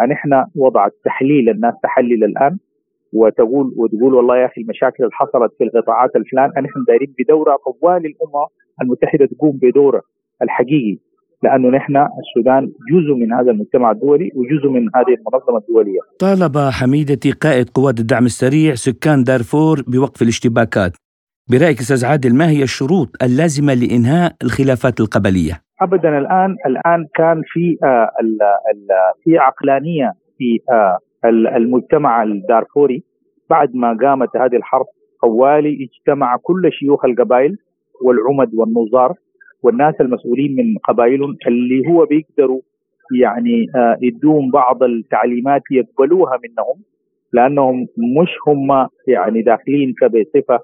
يعني إحنا وضع التحليل الناس تحلل الآن وتقول وتقول والله يا أخي المشاكل اللي حصلت في القطاعات الفلان إحنا دايرين بدورة طوال الامم المتحدة تقوم بدورة الحقيقي لأنه نحن السودان جزء من هذا المجتمع الدولي وجزء من هذه المنظمة الدولية. طالب حميدتي قائد قوات الدعم السريع سكان دارفور بوقف الاشتباكات. برأيك أستاذ عادل ما هي الشروط اللازمة لإنهاء الخلافات القبلية؟ ابدا الآن الآن كان في آه في عقلانية في آه المجتمع الدارفوري بعد ما قامت هذه الحرب. طوالي اجتمع كل شيوخ القبائل والعمد والنظار والناس المسؤولين من قبائلهم اللي هو بيقدروا يعني آه، يدوهم بعض التعليمات يقبلوها منهم لأنهم مش هم يعني داخلين كبصفة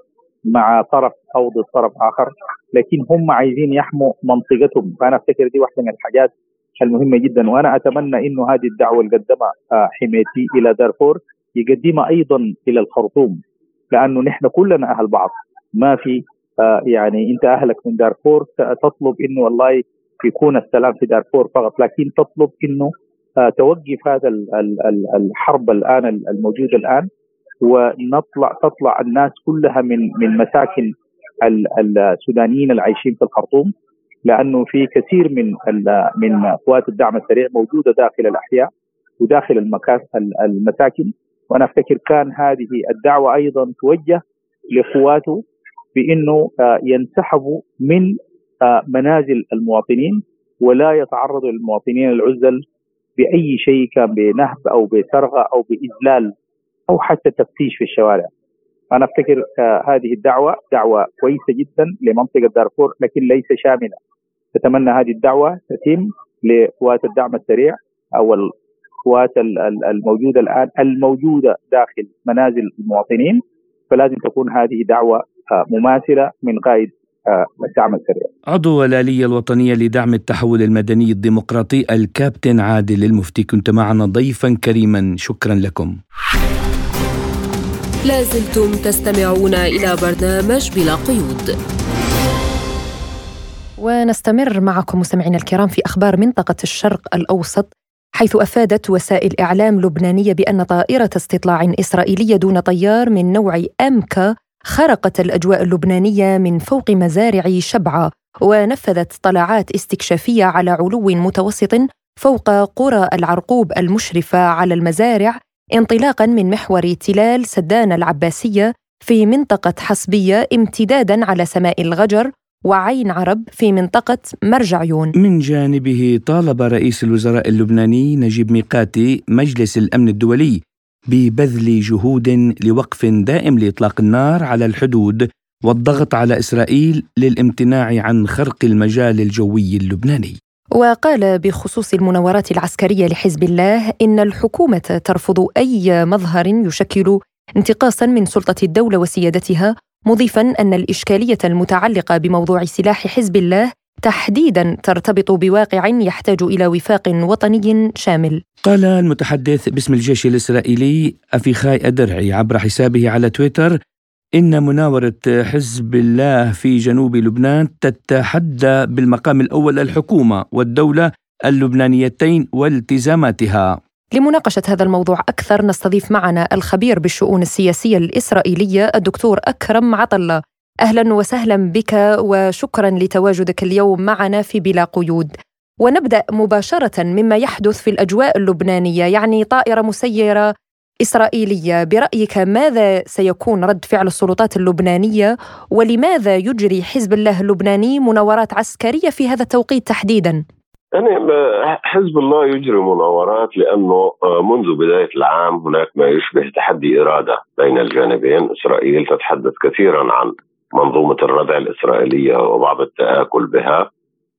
مع طرف أو ضد طرف آخر لكن هم عايزين يحموا منطقتهم. فأنا أفتكر دي واحدة من الحاجات المهمة جدا. وأنا أتمنى إنه هذه الدعوة اللي قدمها آه، حميتي إلى دارفور يقدمها أيضا إلى الخرطوم لأنه نحن كلنا أهل بعض. ما في آه، يعني أنت أهلك من دارفور تطلب إنه والله يكون السلام في دارفور فقط لكن تطلب إنه آه، توقف هذا الحرب الآن الموجودة الآن. ونطلع تطلع الناس كلها من من مساكن السودانيين العايشين في الخرطوم لأنه في كثير من من قوات الدعم السريع موجودة داخل الأحياء وداخل المساكن. وأنا أفتكر كان هذه الدعوة أيضا توجه لاخواته بإنه آه، ينسحبوا من آه، منازل المواطنين ولا يتعرضوا للمواطنين العزل بأي شيء كان بنهب أو بسرقه أو بإذلال أو حتى تفتيش في الشوارع. أنا أفتكر آه، هذه الدعوة دعوة كويسة جدا لمنطقة دارفور لكن ليس شاملة. اتمنى هذه الدعوة تتم لقوات الدعم السريع أو القوات الموجودة الآن الموجودة داخل منازل المواطنين فلازم تكون هذه دعوة مماثلة من قائد آه، الدعم السريع. عضو الآلية الوطنية لدعم التحول المدني الديمقراطي الكابتن عادل المفتي كنت معنا ضيفا كريما شكرا لكم. لازلتم تستمعون إلى برنامج بلا قيود. ونستمر معكم مستمعينا الكرام في أخبار منطقة الشرق الأوسط حيث أفادت وسائل إعلام لبنانية بأن طائرة استطلاع إسرائيلية دون طيار من نوع امكا خرقت الأجواء اللبنانية من فوق مزارع شبعة ونفذت طلعات استكشافية على علو متوسط فوق قرى العرقوب المشرفة على المزارع انطلاقا من محور تلال سدان العباسية في منطقة حصبية امتدادا على سماء الغجر وعين عرب في منطقة مرجعيون من جانبه طالب رئيس الوزراء اللبناني نجيب ميقاتي مجلس الأمن الدولي ببذل جهود لوقف دائم لإطلاق النار على الحدود والضغط على إسرائيل للامتناع عن خرق المجال الجوي اللبناني. وقال بخصوص المناورات العسكرية لحزب الله إن الحكومة ترفض أي مظهر يشكل انتقاصا من سلطة الدولة وسيادتها مضيفا أن الإشكالية المتعلقة بموضوع سلاح حزب الله تحديدا ترتبط بواقع يحتاج إلى وفاق وطني شامل. قال المتحدث باسم الجيش الإسرائيلي أفيخاي أدرعي عبر حسابه على تويتر إن مناورة حزب الله في جنوب لبنان تتحدى بالمقام الأول الحكومة والدولة اللبنانيتين والتزاماتها. لمناقشة هذا الموضوع أكثر نستضيف معنا الخبير بالشؤون السياسية الإسرائيلية الدكتور أكرم عطلة. أهلا وسهلا بك وشكرا لتواجدك اليوم معنا في بلا قيود. ونبدأ مباشرة مما يحدث في الأجواء اللبنانية يعني طائرة مسيرة إسرائيلية برأيك ماذا سيكون رد فعل السلطات اللبنانية؟ ولماذا يجري حزب الله اللبناني مناورات عسكرية في هذا التوقيت تحديداً؟ يعني حزب الله يجري مناورات لأنه آه، منذ بداية العام هناك ما يشبه تحدي إرادة بين الجانبين، إسرائيل تتحدث كثيرا عن منظومة الردع الإسرائيلية وبعض التآكل بها.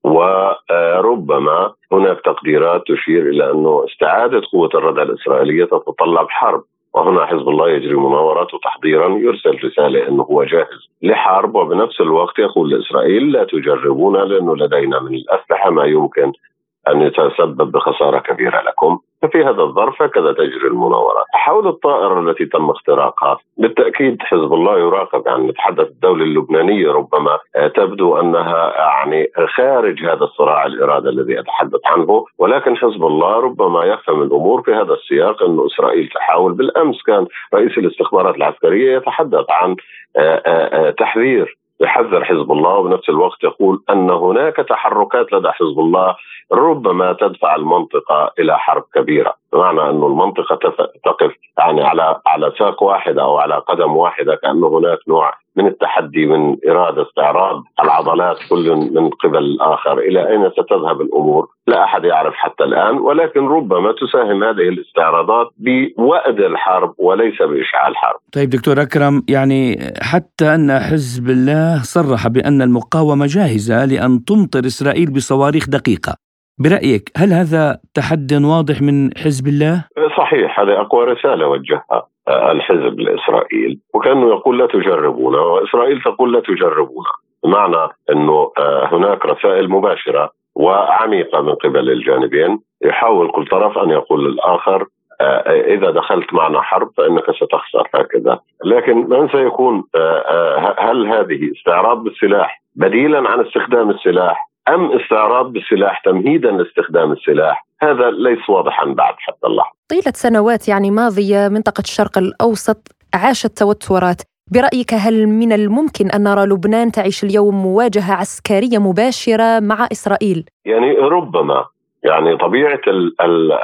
وربما هناك تقديرات تشير إلى أنه استعادة قوة الردع الاسرائيليه تتطلب حرب. وهنا حزب الله يجري مناورات وتحضيرا يرسل رسالة إنه هو جاهز لحرب. وبنفس الوقت يقول لاسرائيل لا تجربونا لأنه لدينا من الأسلحة ما يمكن أن يتسبب بخسارة كبيرة لكم. ففي هذا الظرف هكذا تجري المناورات. حول الطائرة التي تم اختراقها بالتأكيد حزب الله يراقب يعني نتحدث الدولة اللبنانية ربما تبدو أنها يعني خارج هذا الصراع الإرادة الذي أتحدث عنه ولكن حزب الله ربما يفهم الأمور في هذا السياق أن إسرائيل تحاول بالأمس كان رئيس الاستخبارات العسكرية يتحدث عن تحذير يحذر حزب الله وبنفس الوقت يقول أن هناك تحركات لدى حزب الله ربما تدفع المنطقة إلى حرب كبيرة، بمعنى أن المنطقة تقف يعني على على ساق واحدة أو على قدم واحدة كأن هناك نوع من التحدي من إرادة استعراض العضلات كل من قبل الآخر، إلى أين ستذهب الأمور؟ لا أحد يعرف حتى الآن ولكن ربما تساهم هذه الاستعراضات بوأد الحرب وليس باشعال حرب. طيب دكتور أكرم يعني حتى أن حزب الله صرح بأن المقاومة جاهزة لأن تمطر إسرائيل بصواريخ دقيقة. برأيك هل هذا تحد واضح من حزب الله؟ صحيح هذه أقوى رسالة وجهها الحزب لإسرائيل. وكأنه يقول لا تجربونا وإسرائيل تقول لا تجربونا. بمعنى أنه آه، هناك رسائل مباشرة وعميقة من قبل الجانبين يحاول كل طرف أن يقول للآخر آه، إذا دخلت معنا حرب فإنك ستخسر هكذا. لكن من سيكون آه، هل هذه استعراض بالسلاح بديلا عن استخدام السلاح أم استعراض بالسلاح تمهيدا لاستخدام السلاح؟ هذا ليس واضحا بعد حتى اللحظة. طيلة سنوات يعني ماضية منطقة الشرق الأوسط عاشت توترات. برأيك هل من الممكن أن نرى لبنان تعيش اليوم مواجهة عسكرية مباشرة مع إسرائيل؟ يعني ربما. يعني طبيعة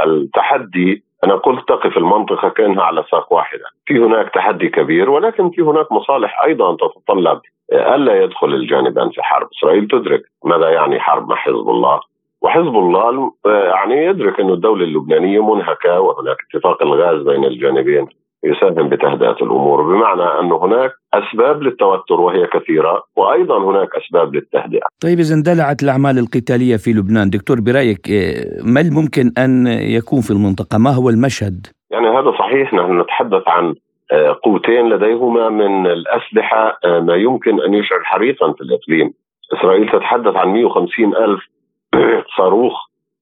التحدي أنا قلت تقف المنطقة كأنها على ساق واحدة. في هناك تحدي كبير ولكن في هناك مصالح أيضا تتطلب. ألا يدخل الجانبان في حرب. إسرائيل تدرك ماذا يعني حرب مع حزب الله. وحزب الله يعني يدرك أن الدولة اللبنانية منهكة وهناك اتفاق الغاز بين الجانبين يساهم بتهدئة الأمور بمعنى أن هناك أسباب للتوتر وهي كثيرة وأيضا هناك أسباب للتهدئة. طيب إذا اندلعت الأعمال القتالية في لبنان. دكتور برأيك إيه، ما الممكن أن يكون في المنطقة؟ ما هو المشهد؟ يعني هذا صحيح نحن نتحدث عن آه، قوتين لديهما من الأسلحة آه، ما يمكن أن يشعل حريقا في الإقليم. إسرائيل تتحدث عن 150 ألف صاروخ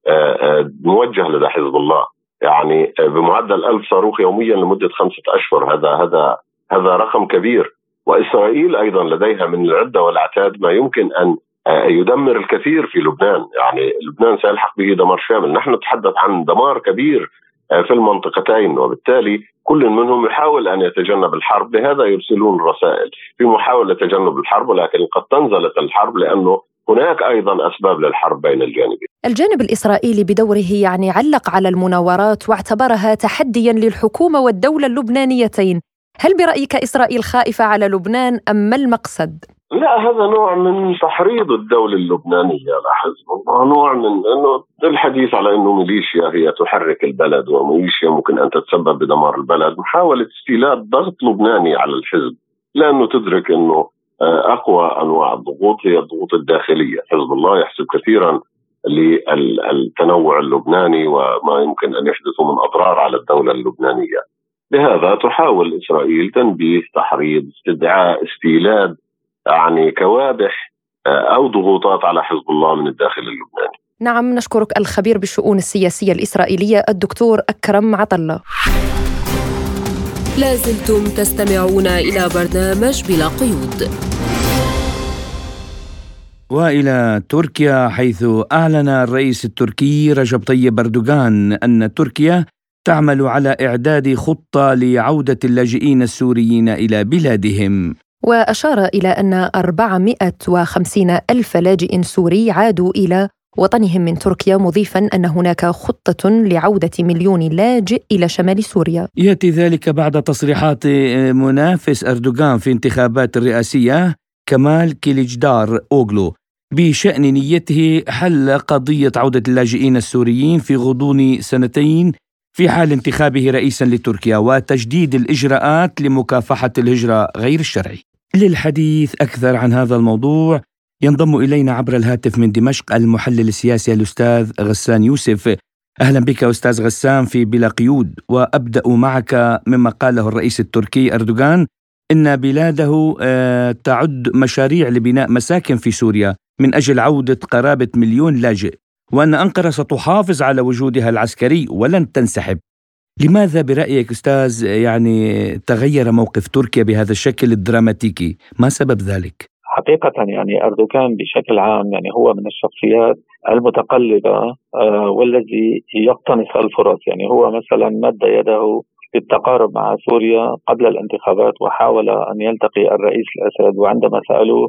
آه، موجه لدى حزب الله. يعني بمعدل ألف صاروخ يوميا لمدة خمسة أشهر. هذا هذا هذا رقم كبير. وإسرائيل أيضا لديها من العدة والعتاد ما يمكن أن يدمر الكثير في لبنان. يعني لبنان سيلحق به دمار شامل. نحن نتحدث عن دمار كبير في المنطقتين وبالتالي كل منهم يحاول أن يتجنب الحرب بهذا يرسلون رسائل في محاولة تجنب الحرب ولكن قد تنزلت الحرب لأنه هناك أيضا أسباب للحرب بين الجانبين. الجانب الإسرائيلي بدوره يعني علق على المناورات واعتبرها تحديا للحكومة والدولة اللبنانيتين. هل برأيك إسرائيل خائفة على لبنان أم ما المقصد؟ لا هذا نوع من تحريض الدولة اللبنانية على حزب الله نوع من أنه الحديث على أنه ميليشيا هي تحرك البلد وميليشيا ممكن أن تتسبب بدمار البلد. محاولة استيلاد ضغط لبناني على الحزب لأنه تدرك أنه آه، أقوى أنواع الضغوط هي الضغوط الداخلية. حزب الله يحسب كثيرا للتنوع اللبناني وما يمكن أن يحدث من أضرار على الدولة اللبنانية. لهذا تحاول إسرائيل تنبيه تحريض استدعاء استيلاد يعني كوادح آه، أو ضغوطات على حزب الله من الداخل اللبناني. نعم نشكرك الخبير بالشؤون السياسية الإسرائيلية الدكتور أكرم عطلة. لازلتم تستمعون إلى برنامج بلا قيود وإلى تركيا حيث أعلن الرئيس التركي رجب طيب أردوغان أن تركيا تعمل على إعداد خطة لعودة اللاجئين السوريين إلى بلادهم وأشار إلى أن 450 ألف لاجئ سوري عادوا إلى وطنهم من تركيا مضيفا أن هناك خطة لعودة مليون لاجئ إلى شمال سوريا. يأتي ذلك بعد تصريحات منافس أردوغان في انتخابات الرئاسيه كمال كيليجدار أوغلو بشأن نيته حل قضية عودة اللاجئين السوريين في غضون سنتين في حال انتخابه رئيسا لتركيا وتجديد الإجراءات لمكافحة الهجرة غير الشرعي. للحديث أكثر عن هذا الموضوع ينضم إلينا عبر الهاتف من دمشق المحلل السياسي الأستاذ غسان يوسف. أهلا بك أستاذ غسان في بلا قيود وأبدأ معك مما قاله الرئيس التركي أردوغان إن بلاده آه، تعد مشاريع لبناء مساكن في سوريا من أجل عودة قرابة مليون لاجئ وأن أنقرة ستحافظ على وجودها العسكري ولن تنسحب. لماذا برأيك أستاذ يعني تغير موقف تركيا بهذا الشكل الدراماتيكي؟ ما سبب ذلك؟ حقيقة يعني أردوغان بشكل عام يعني هو من الشخصيات المتقلبة آه، والذي يقتنص الفرص. يعني هو مثلا مد يده للتقارب مع سوريا قبل الانتخابات وحاول أن يلتقي الرئيس الأسد وعندما سألوه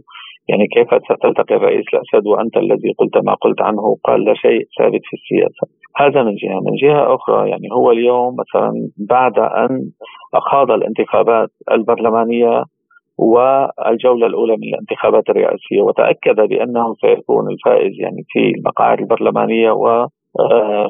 يعني كيف ستلتقي الرئيس الأسد وأنت الذي قلت ما قلت عنه؟ قال لا شيء ثابت في السياسة. هذا من جهة. من جهة أخرى يعني هو اليوم مثلا بعد أن أخاض الانتخابات البرلمانية والجولة الأولى من الانتخابات الرئاسية وتأكد بأنه سيكون الفائز يعني في المقاعد البرلمانية و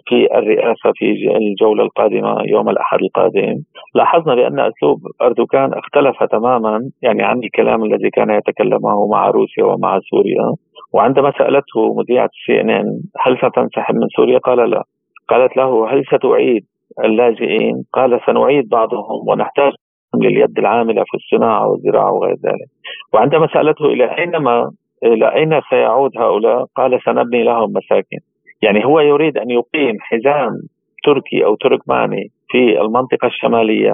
في الرئاسة في الجولة القادمة يوم الأحد القادم. لاحظنا بأن أسلوب أردوغان اختلف تماما يعني عن الكلام الذي كان يتكلمه مع روسيا ومع سوريا. وعندما سألته مذيعة سي إن إن هل ستنسحب من سوريا؟ قال لا. قالت له هل ستعيد اللاجئين؟ قال سنعيد بعضهم ونحتاج لليد العاملة في الصناعة والزراعة وغير ذلك. وعندما سألته إلى أينما إلى أين سيعود هؤلاء قال سنبني لهم مساكن. يعني هو يريد أن يقيم حزام تركي أو تركماني في المنطقة الشمالية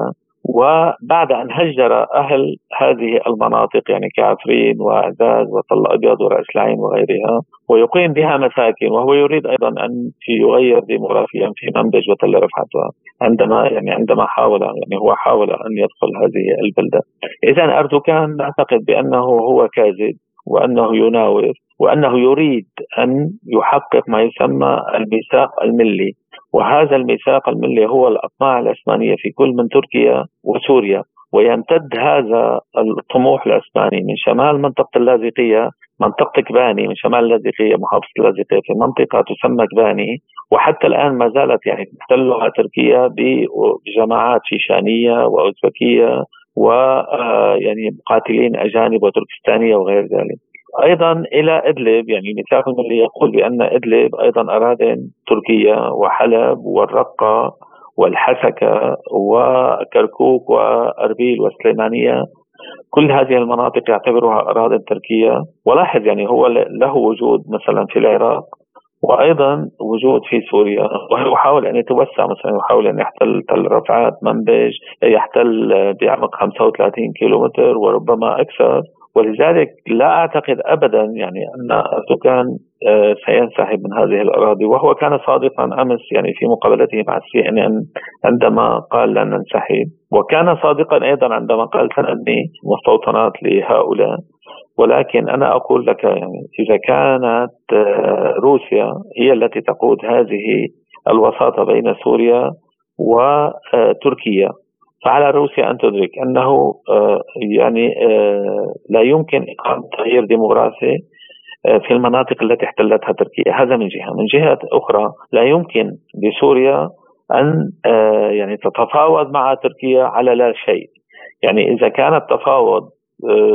وبعد أن هجر أهل هذه المناطق يعني كعفرين وأعزاز وطل أبيض ورأس العين وغيرها ويقيم بها مساكن وهو يريد أيضا أن يغير ديموغرافيا في منبج وتل رفعت عندما يعني عندما حاول يعني هو حاول أن يدخل هذه البلدة. إذا أردوغان نعتقد بأنه هو كاذب وأنه يناور وأنه يريد أن يحقق ما يسمى الميثاق الملي. وهذا الميثاق الملي هو الأطماع العثمانية في كل من تركيا وسوريا. ويمتد هذا الطموح العثماني من شمال منطقة اللاذقية منطقة كباني من شمال اللاذقية محافظة اللاذقية في منطقة تسمى كباني. وحتى الآن ما زالت يعني تحتلها تركيا بجماعات شيشانية وأوزبكية ويعني آه، مقاتلين أجانب وتركستانية وغير ذلك. أيضا إلى إدلب يعني الميثاق الملي يقول بأن إدلب أيضا اراضي تركيا وحلب والرقة والحسكه وكركوك وأربيل والسليمانيه كل هذه المناطق يعتبرها أراضي تركية. ولاحظ يعني هو له وجود مثلا في العراق وأيضا وجود في سوريا. ويحاول أن يتوسع مثلا يحاول أن يحتل تل رفعات منبج يحتل بعمق 35 كيلومتر وربما أكثر. ولذلك لا أعتقد ابدا يعني أن اردوغان آه، سينسحب من هذه الأراضي. وهو كان صادقا أمس يعني في مقابلته مع السي إن إن عندما قال لن ننسحب. وكان صادقا أيضا عندما قال سنبني مستوطنات لهؤلاء. ولكن أنا أقول لك يعني إذا كانت آه، روسيا هي التي تقود هذه الوساطة بين سوريا وتركيا فعلى روسيا أن تدرك أنه آه، يعني آه، لا يمكن اقامه تغيير ديموغرافي آه، في المناطق التي احتلتها تركيا. هذا من جهة. من جهة أخرى لا يمكن لسوريا أن يعني تتفاوض مع تركيا على لا شيء. يعني إذا كان التفاوض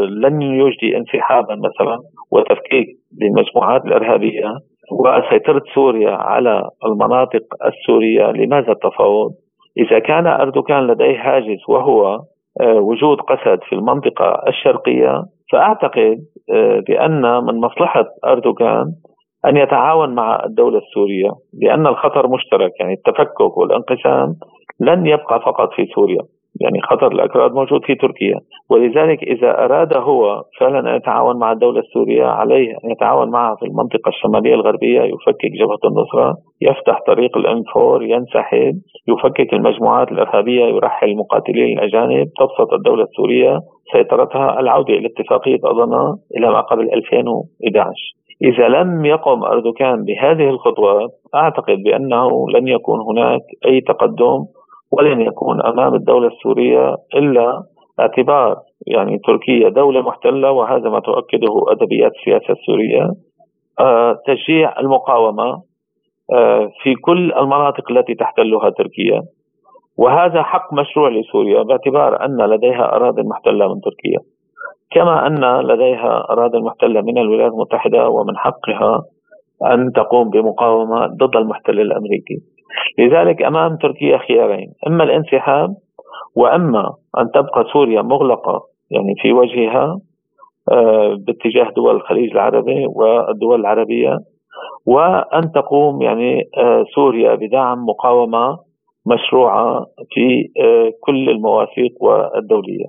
لن يجدي انسحابا مثلا وتفكيك للمجموعات الإرهابية وسيطره سوريا على المناطق السورية لماذا التفاوض؟ إذا كان أردوغان لديه هاجس وهو آه، وجود قسد في المنطقة الشرقية فأعتقد آه، بأن من مصلحة أردوغان أن يتعاون مع الدولة السورية لأن الخطر مشترك يعني التفكك والانقسام لن يبقى فقط في سوريا. يعني خطر الأكراد موجود في تركيا. ولذلك إذا أراد هو فعلا أن يتعاون مع الدولة السورية عليه أن يتعاون معها في المنطقة الشمالية الغربية يفكك جبهة النصرة يفتح طريق الانفور ينسحب يفكك المجموعات الإرهابية يرحل المقاتلين الأجانب تبسط الدولة السورية سيطرتها العودة إلى اتفاقية أضنا إلى ما قبل 2011 إذا لم يقم أردوغان بهذه الخطوات أعتقد بأنه لن يكون هناك أي تقدم ولن يكون أمام الدولة السورية إلا اعتبار يعني تركيا دولة محتلة وهذا ما تؤكده أدبيات السياسة السورية. آه، تشجيع المقاومة آه، في كل المناطق التي تحتلها تركيا. وهذا حق مشروع لسوريا باعتبار أن لديها أراضي محتلة من تركيا. كما أن لديها أراضي محتلة من الولايات المتحدة ومن حقها أن تقوم بمقاومة ضد المحتل الأمريكي. لذلك أمام تركيا خيارين أما الانسحاب وأما أن تبقى سوريا مغلقة يعني في وجهها آه، باتجاه دول الخليج العربي والدول العربية وأن تقوم يعني آه، سوريا بدعم مقاومة مشروعة في آه، كل المواثيق والدولية.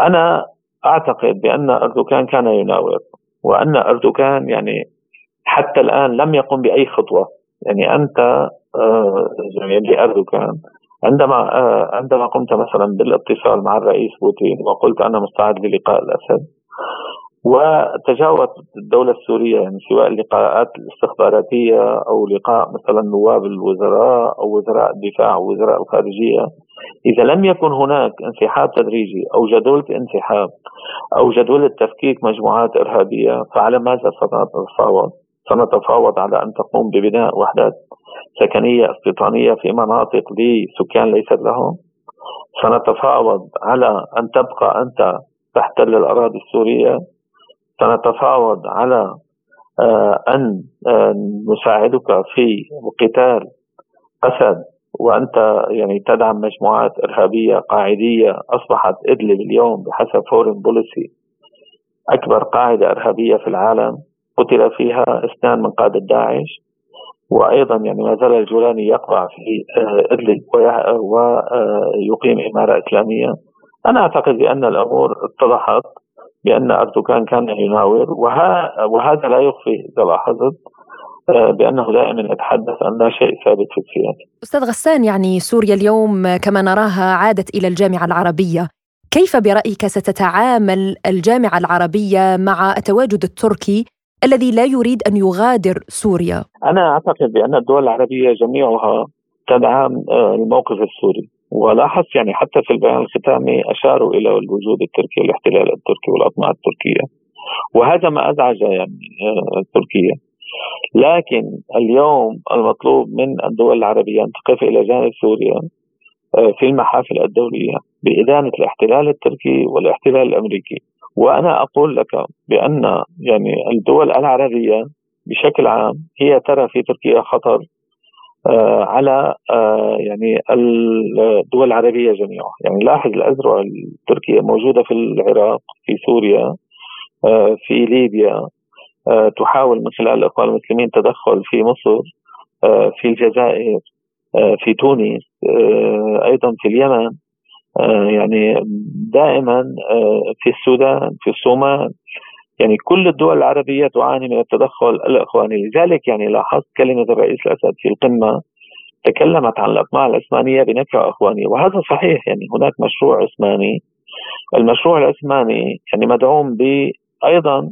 أنا أعتقد بأن أردوغان كان يناور وأن أردوغان يعني حتى الآن لم يقم بأي خطوة يعني أنت يعني أردوغان عندما آه، عندما قمت مثلا بالاتصال مع الرئيس بوتين وقلت أنا مستعد للقاء الأسد وتجاوزت الدولة السورية يعني سواء اللقاءات الاستخباراتية أو لقاء مثلا نواب الوزراء أو وزراء الدفاع أو وزراء الخارجية إذا لم يكن هناك انسحاب تدريجي أو جدولة انسحاب أو جدولة تفكيك مجموعات إرهابية فعلى ماذا سنتفاوض؟ سنتفاوض على أن تقوم ببناء وحدات سكنية استيطانية في مناطق لسكان ليست لهم. سنتفاوض على أن تبقى أنت تحتل الأراضي السورية. سنتفاوض على آه، أن آه، نساعدك في قتال أسد. وأنت يعني تدعم مجموعات إرهابية قاعدية أصبحت إدلب اليوم بحسب Foreign Policy أكبر قاعدة إرهابية في العالم. قتل فيها اثنان من قادة داعش. وأيضا يعني ما زال الجولاني يقع في آه، إدلب ويقيم إمارة إسلامية أنا أعتقد بأن الأمور اتضحت بأن أردوغان كان يناور وهذا لا يخفي إذا لاحظت آه، بأنه دائما يتحدث عن لا شيء ثابت في السياسة. أستاذ غسان يعني سوريا اليوم كما نراها عادت إلى الجامعة العربية. كيف برأيك ستتعامل الجامعة العربية مع التواجد التركي الذي لا يريد أن يغادر سوريا؟ أنا أعتقد بأن الدول العربية جميعها تدعم آه، الموقف السوري. ولاحظت يعني حتى في البيان الختامي أشاروا إلى الوجود التركي الاحتلال التركي والأطماع التركية. وهذا ما أزعج يعني آه، تركيا لكن اليوم المطلوب من الدول العربية أن تقف إلى جانب سوريا آه، في المحافل الدولية بإدانة الاحتلال التركي والاحتلال الأمريكي. وأنا أقول لك بأن يعني الدول العربية بشكل عام هي ترى في تركيا خطر آه على آه يعني الدول العربية جميعها، يعني لاحظ الازرع التركيه موجودة في العراق، في سوريا، آه في ليبيا، تحاول من خلال الاخوان المسلمين تدخل في مصر، في الجزائر، في تونس، أيضا في اليمن، يعني دائما آه، في السودان في الصومال يعني كل الدول العربية تعاني من التدخل الإخواني. لذلك يعني لاحظت كلمة الرئيس الأسد في القمة تكلمت عن الأطماع العثمانية بنكهة إخوانية وهذا صحيح. يعني هناك مشروع عثماني. المشروع العثماني يعني مدعوم ب أيضا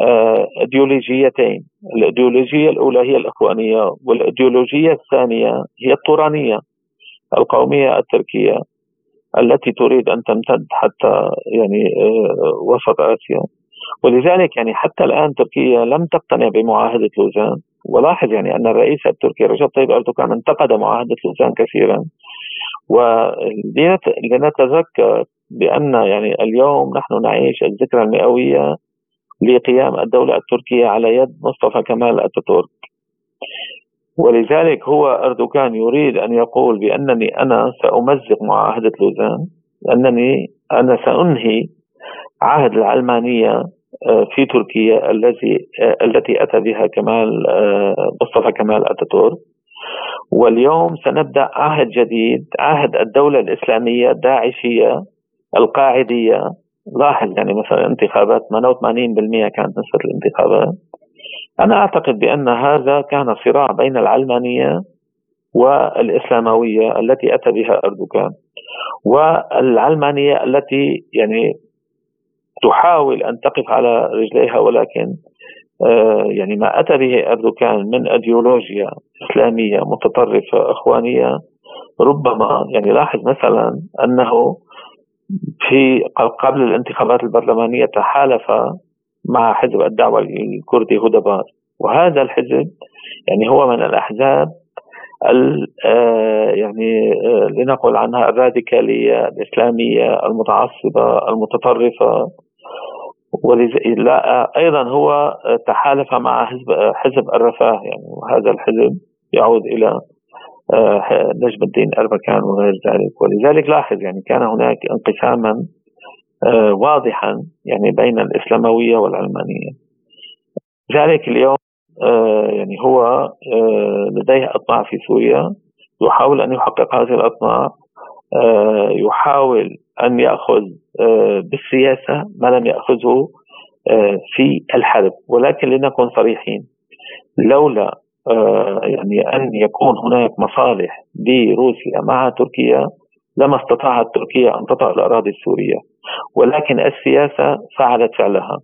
آه، إيديولوجيتين. الإيديولوجية الأولى هي الإخوانية والإيديولوجية الثانية هي الطورانية القومية التركية. التي تريد أن تمتد حتى يعني آه، وسط آسيا. ولذلك يعني حتى الآن تركيا لم تقتنع بمعاهدة لوزان. ولاحظ يعني أن الرئيس التركي رجب طيب أردوغان انتقد معاهدة لوزان كثيرا. ولنتذكر بأن يعني اليوم نحن نعيش الذكرى المئوية لقيام الدولة التركية على يد مصطفى كمال اتاتورك ولذلك هو أردوغان يريد أن يقول بأنني أنا سأمزق معاهدة لوزان أنني أنا سأنهي عهد العلمانية آه، في تركيا الذي آه، التي أتى بها كمال آه، مصطفى كمال أتاتورك. واليوم سنبدأ عهد جديد عهد الدولة الإسلامية الداعشية القاعدية. لاحظ يعني مثلا انتخابات 88% كانت نسبه الانتخابات. أنا أعتقد بأن هذا كان صراع بين العلمانية والإسلاموية التي أتى بها أردوغان والعلمانية التي يعني تحاول أن تقف على رجليها ولكن آه، يعني ما أتى به أردوغان من إيديولوجيا إسلامية متطرفة إخوانية ربما يعني لاحظ مثلا أنه في قبل الانتخابات البرلمانية تحالف مع حزب الدعوة الكردي هدبار وهذا الحزب يعني هو من الأحزاب آه، يعني آه، لنقل عنها الراديكالية الإسلامية المتعصبة المتطرفة. لا أيضا هو تحالف مع حزب حزب الرفاه. يعني وهذا الحزب يعود إلى آه، نجم الدين أربكان وغير ذلك. ولذلك لاحظ يعني كان هناك انقساما واضحا يعني بين الإسلاموية والعلمانية. ذلك اليوم آه، يعني هو آه، لديه أطماع في سوريا. يحاول أن يحقق هذه الأطماع آه، يحاول أن يأخذ بالسياسة ما لم يأخذه في الحرب ولكن لنكن صريحين لولا يعني أن يكون هناك مصالح لروسيا مع تركيا لما استطاعت تركيا أن تطأ الأراضي السورية. ولكن السياسة فعلت فعلها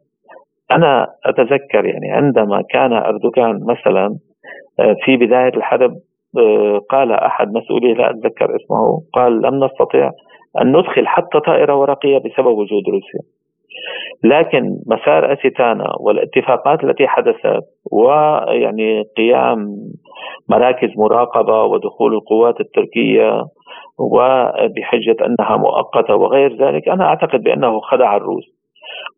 أنا أتذكر يعني عندما كان أردوغان مثلا آه، في بداية الحرب آه، قال أحد مسؤوليه لا أتذكر اسمه قال لم نستطع أن ندخل حتى طائرة ورقية بسبب وجود روسيا. لكن مسار اسيتانا والاتفاقات التي حدثت ويعني قيام مراكز مراقبة ودخول القوات التركية وبحجة أنها مؤقتة وغير ذلك أنا أعتقد بأنه خدع الروس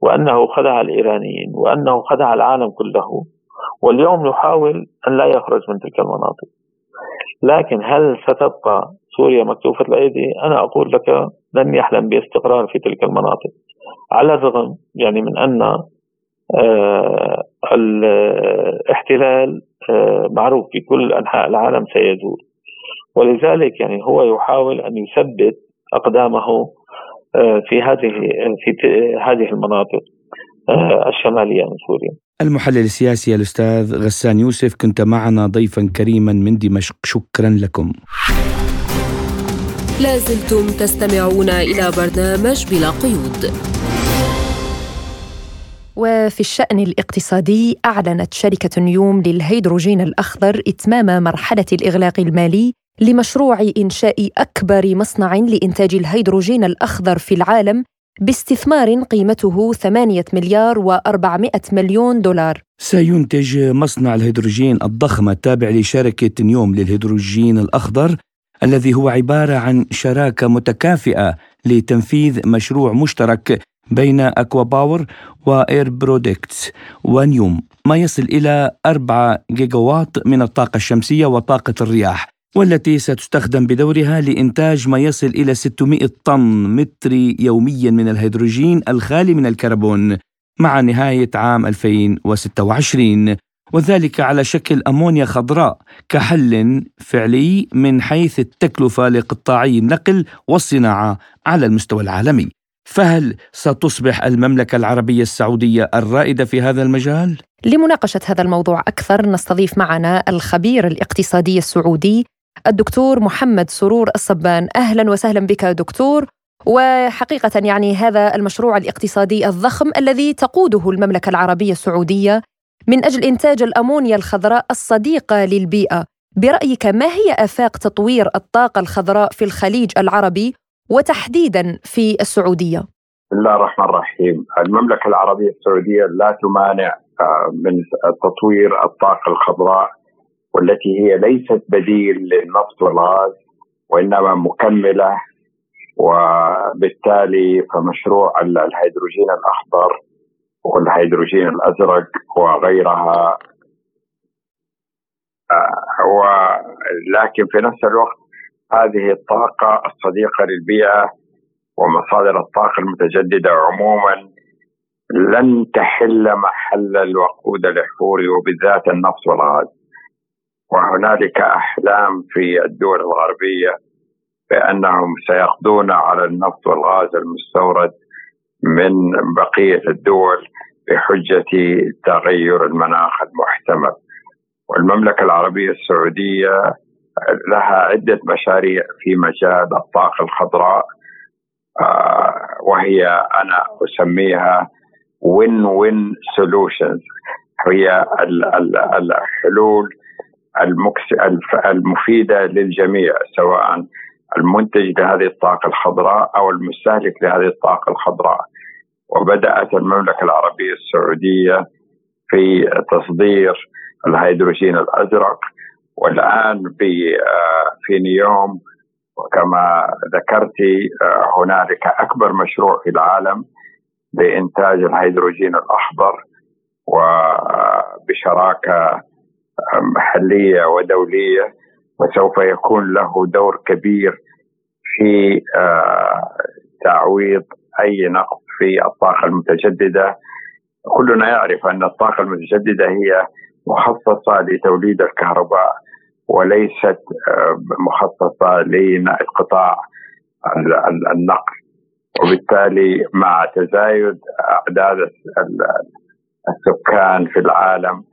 وأنه خدع الإيرانيين وأنه خدع العالم كله واليوم يحاول أن لا يخرج من تلك المناطق. لكن هل ستبقى سوريا مكتوفة الأيدي؟ أنا أقول لك لن يحلم باستقرار في تلك المناطق. على الرغم يعني من أن آه الاحتلال آه معروف في كل أنحاء العالم سيزول ولذلك يعني هو يحاول أن يثبت أقدامه آه، في هذه في هذه المناطق آه، الشمالية من سوريا. المحلل السياسي الأستاذ غسان يوسف كنت معنا ضيفا كريما من دمشق شكرا لكم. لازلتم تستمعون إلى برنامج بلا قيود. وفي الشأن الاقتصادي أعلنت شركة نيوم للهيدروجين الأخضر إتمام مرحلة الإغلاق المالي لمشروع إنشاء أكبر مصنع لإنتاج الهيدروجين الأخضر في العالم باستثمار قيمته 8 مليار و400 مليون دولار. سينتج مصنع الهيدروجين الضخم التابع لشركة نيوم للهيدروجين الأخضر الذي هو عبارة عن شراكة متكافئة لتنفيذ مشروع مشترك بين أكوا باور وإير برودكتس ونيوم ما يصل إلى 4 جيجاوات من الطاقة الشمسية وطاقة الرياح. والتي ستستخدم بدورها لإنتاج ما يصل إلى 600 طن متري يوميا من الهيدروجين الخالي من الكربون مع نهاية عام 2026 وذلك على شكل أمونيا خضراء كحل فعلي من حيث التكلفة لقطاعي النقل والصناعة على المستوى العالمي فهل ستصبح المملكة العربية السعودية الرائدة في هذا المجال؟ لمناقشة هذا الموضوع أكثر نستضيف معنا الخبير الاقتصادي السعودي الدكتور محمد سرور الصبان. أهلا وسهلا بك دكتور. وحقيقة يعني هذا المشروع الاقتصادي الضخم الذي تقوده المملكة العربية السعودية من أجل إنتاج الأمونيا الخضراء الصديقة للبيئة. برأيك ما هي آفاق تطوير الطاقة الخضراء في الخليج العربي وتحديدا في السعودية؟ بسم الله الرحمن الرحيم. المملكة العربية السعودية لا تمانع آه، من تطوير الطاقة الخضراء والتي هي ليست بديل للنفط والغاز وإنما مكملة وبالتالي فمشروع الهيدروجين الأخضر والهيدروجين الأزرق وغيرها. آه، ولكن في نفس الوقت هذه الطاقة الصديقة للبيئة ومصادر الطاقة المتجددة عموما لن تحل محل الوقود الاحفوري وبالذات النفط والغاز. وهنالك أحلام في الدول الغربية بأنهم سيقضون على النفط والغاز المستورد من بقية الدول بحجة تغير المناخ المحتمل. والمملكة العربية السعودية لها عدة مشاريع في مجال الطاقة الخضراء آه، وهي أنا أسميها win-win solutions هي الحلول المفيدة للجميع سواء المنتج لهذه الطاقة الخضراء أو المستهلك لهذه الطاقة الخضراء. وبدأت المملكة العربية السعودية في تصدير الهيدروجين الأزرق. والآن في نيوم وكما ذكرت هنالك أكبر مشروع في العالم لإنتاج الهيدروجين الاخضر وبشراكة محلية ودولية وسوف يكون له دور كبير في تعويض أي نقص في الطاقة المتجددة. كلنا يعرف أن الطاقة المتجددة هي مخصصة لتوليد الكهرباء وليست مخصصة لقطاع النقل. وبالتالي مع تزايد أعداد السكان في العالم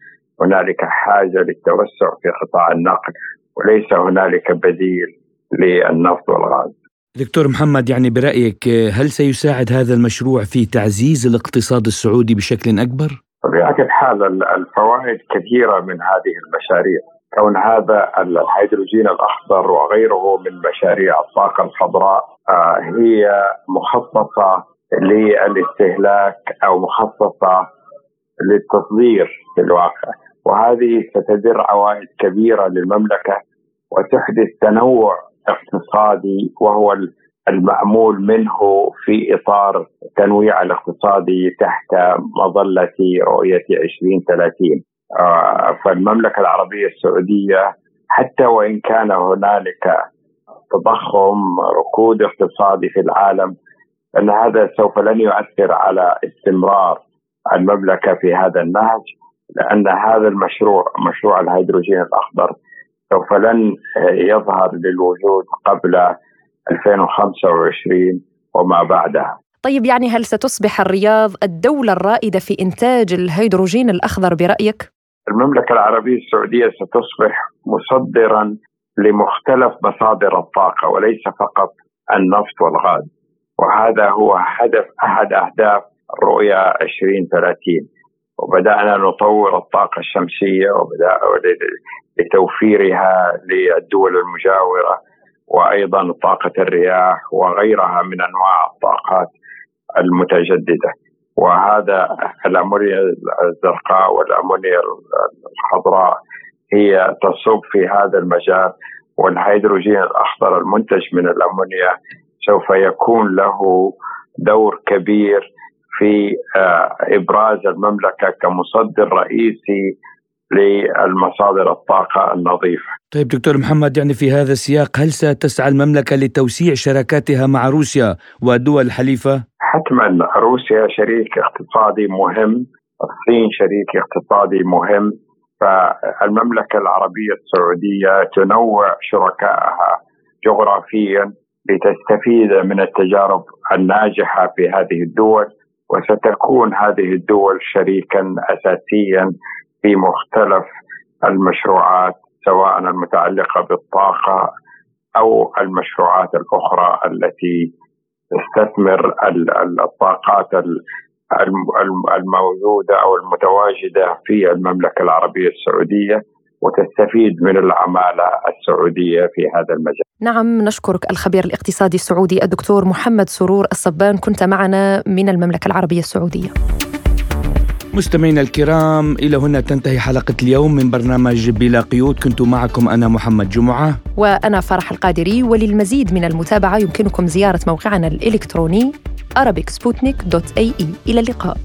هنالك حاجة للتوسع في قطاع النقل وليس هنالك بديل للنفط والغاز. دكتور محمد يعني برأيك هل سيساعد هذا المشروع في تعزيز الاقتصاد السعودي بشكل أكبر؟ بطبيعة الحال الفوائد كثيرة من هذه المشاريع كون هذا الهيدروجين الأخضر وغيره من مشاريع الطاقة الخضراء آه، هي مخصصه للاستهلاك أو مخصصه للتصدير في الواقع وهذه ستدر عوائد كبيرة للمملكة وتحدث تنوع اقتصادي وهو المأمول منه في إطار التنويع الاقتصادي تحت مظلة رؤية 2030 آه، فالمملكة العربية السعودية حتى وإن كان هنالك تضخم ركود اقتصادي في العالم أن هذا سوف لن يؤثر على استمرار المملكة في هذا النهج. لأن هذا المشروع مشروع الهيدروجين الأخضر سوف لن يظهر للوجود قبل 2025 وما بعدها. طيب يعني هل ستصبح الرياض الدولة الرائدة في إنتاج الهيدروجين الأخضر برأيك؟ المملكة العربية السعودية ستصبح مصدرا لمختلف مصادر الطاقة وليس فقط النفط والغاز. وهذا هو هدف أحد أهداف الرؤية 2030 وبدأنا نطور الطاقة الشمسية وبدأ لتوفيرها للدول المجاورة وأيضا طاقة الرياح وغيرها من أنواع الطاقات المتجددة. وهذا الأمونيا الزرقاء والأمونيا الخضراء هي تصب في هذا المجال والهيدروجين الأخضر المنتج من الأمونيا سوف يكون له دور كبير في آه، إبراز المملكة كمصدر رئيسي للمصادر الطاقة النظيفة. طيب دكتور محمد يعني في هذا السياق هل ستسعى المملكة لتوسيع شراكاتها مع روسيا والدول الحليفة؟ حتما روسيا شريك اقتصادي مهم، الصين شريك اقتصادي مهم، فالمملكة العربية السعودية تنوع شركائها جغرافيا لتستفيد من التجارب الناجحة في هذه الدول وستكون هذه الدول شريكا اساسيا في مختلف المشروعات سواء المتعلقة بالطاقة أو المشروعات الأخرى التي تستثمر الطاقات الموجودة أو المتواجدة في المملكة العربية السعودية. وتستفيد من العمالة السعودية في هذا المجال. نعم نشكرك الخبير الاقتصادي السعودي الدكتور محمد سرور الصبان. كنت معنا من المملكة العربية السعودية. مستمعينا الكرام إلى هنا تنتهي حلقة اليوم من برنامج بلا قيود. كنت معكم أنا محمد جمعة. وأنا فرح القادري. وللمزيد من المتابعة يمكنكم زيارة موقعنا الإلكتروني arabicsputnik.ae إلى اللقاء.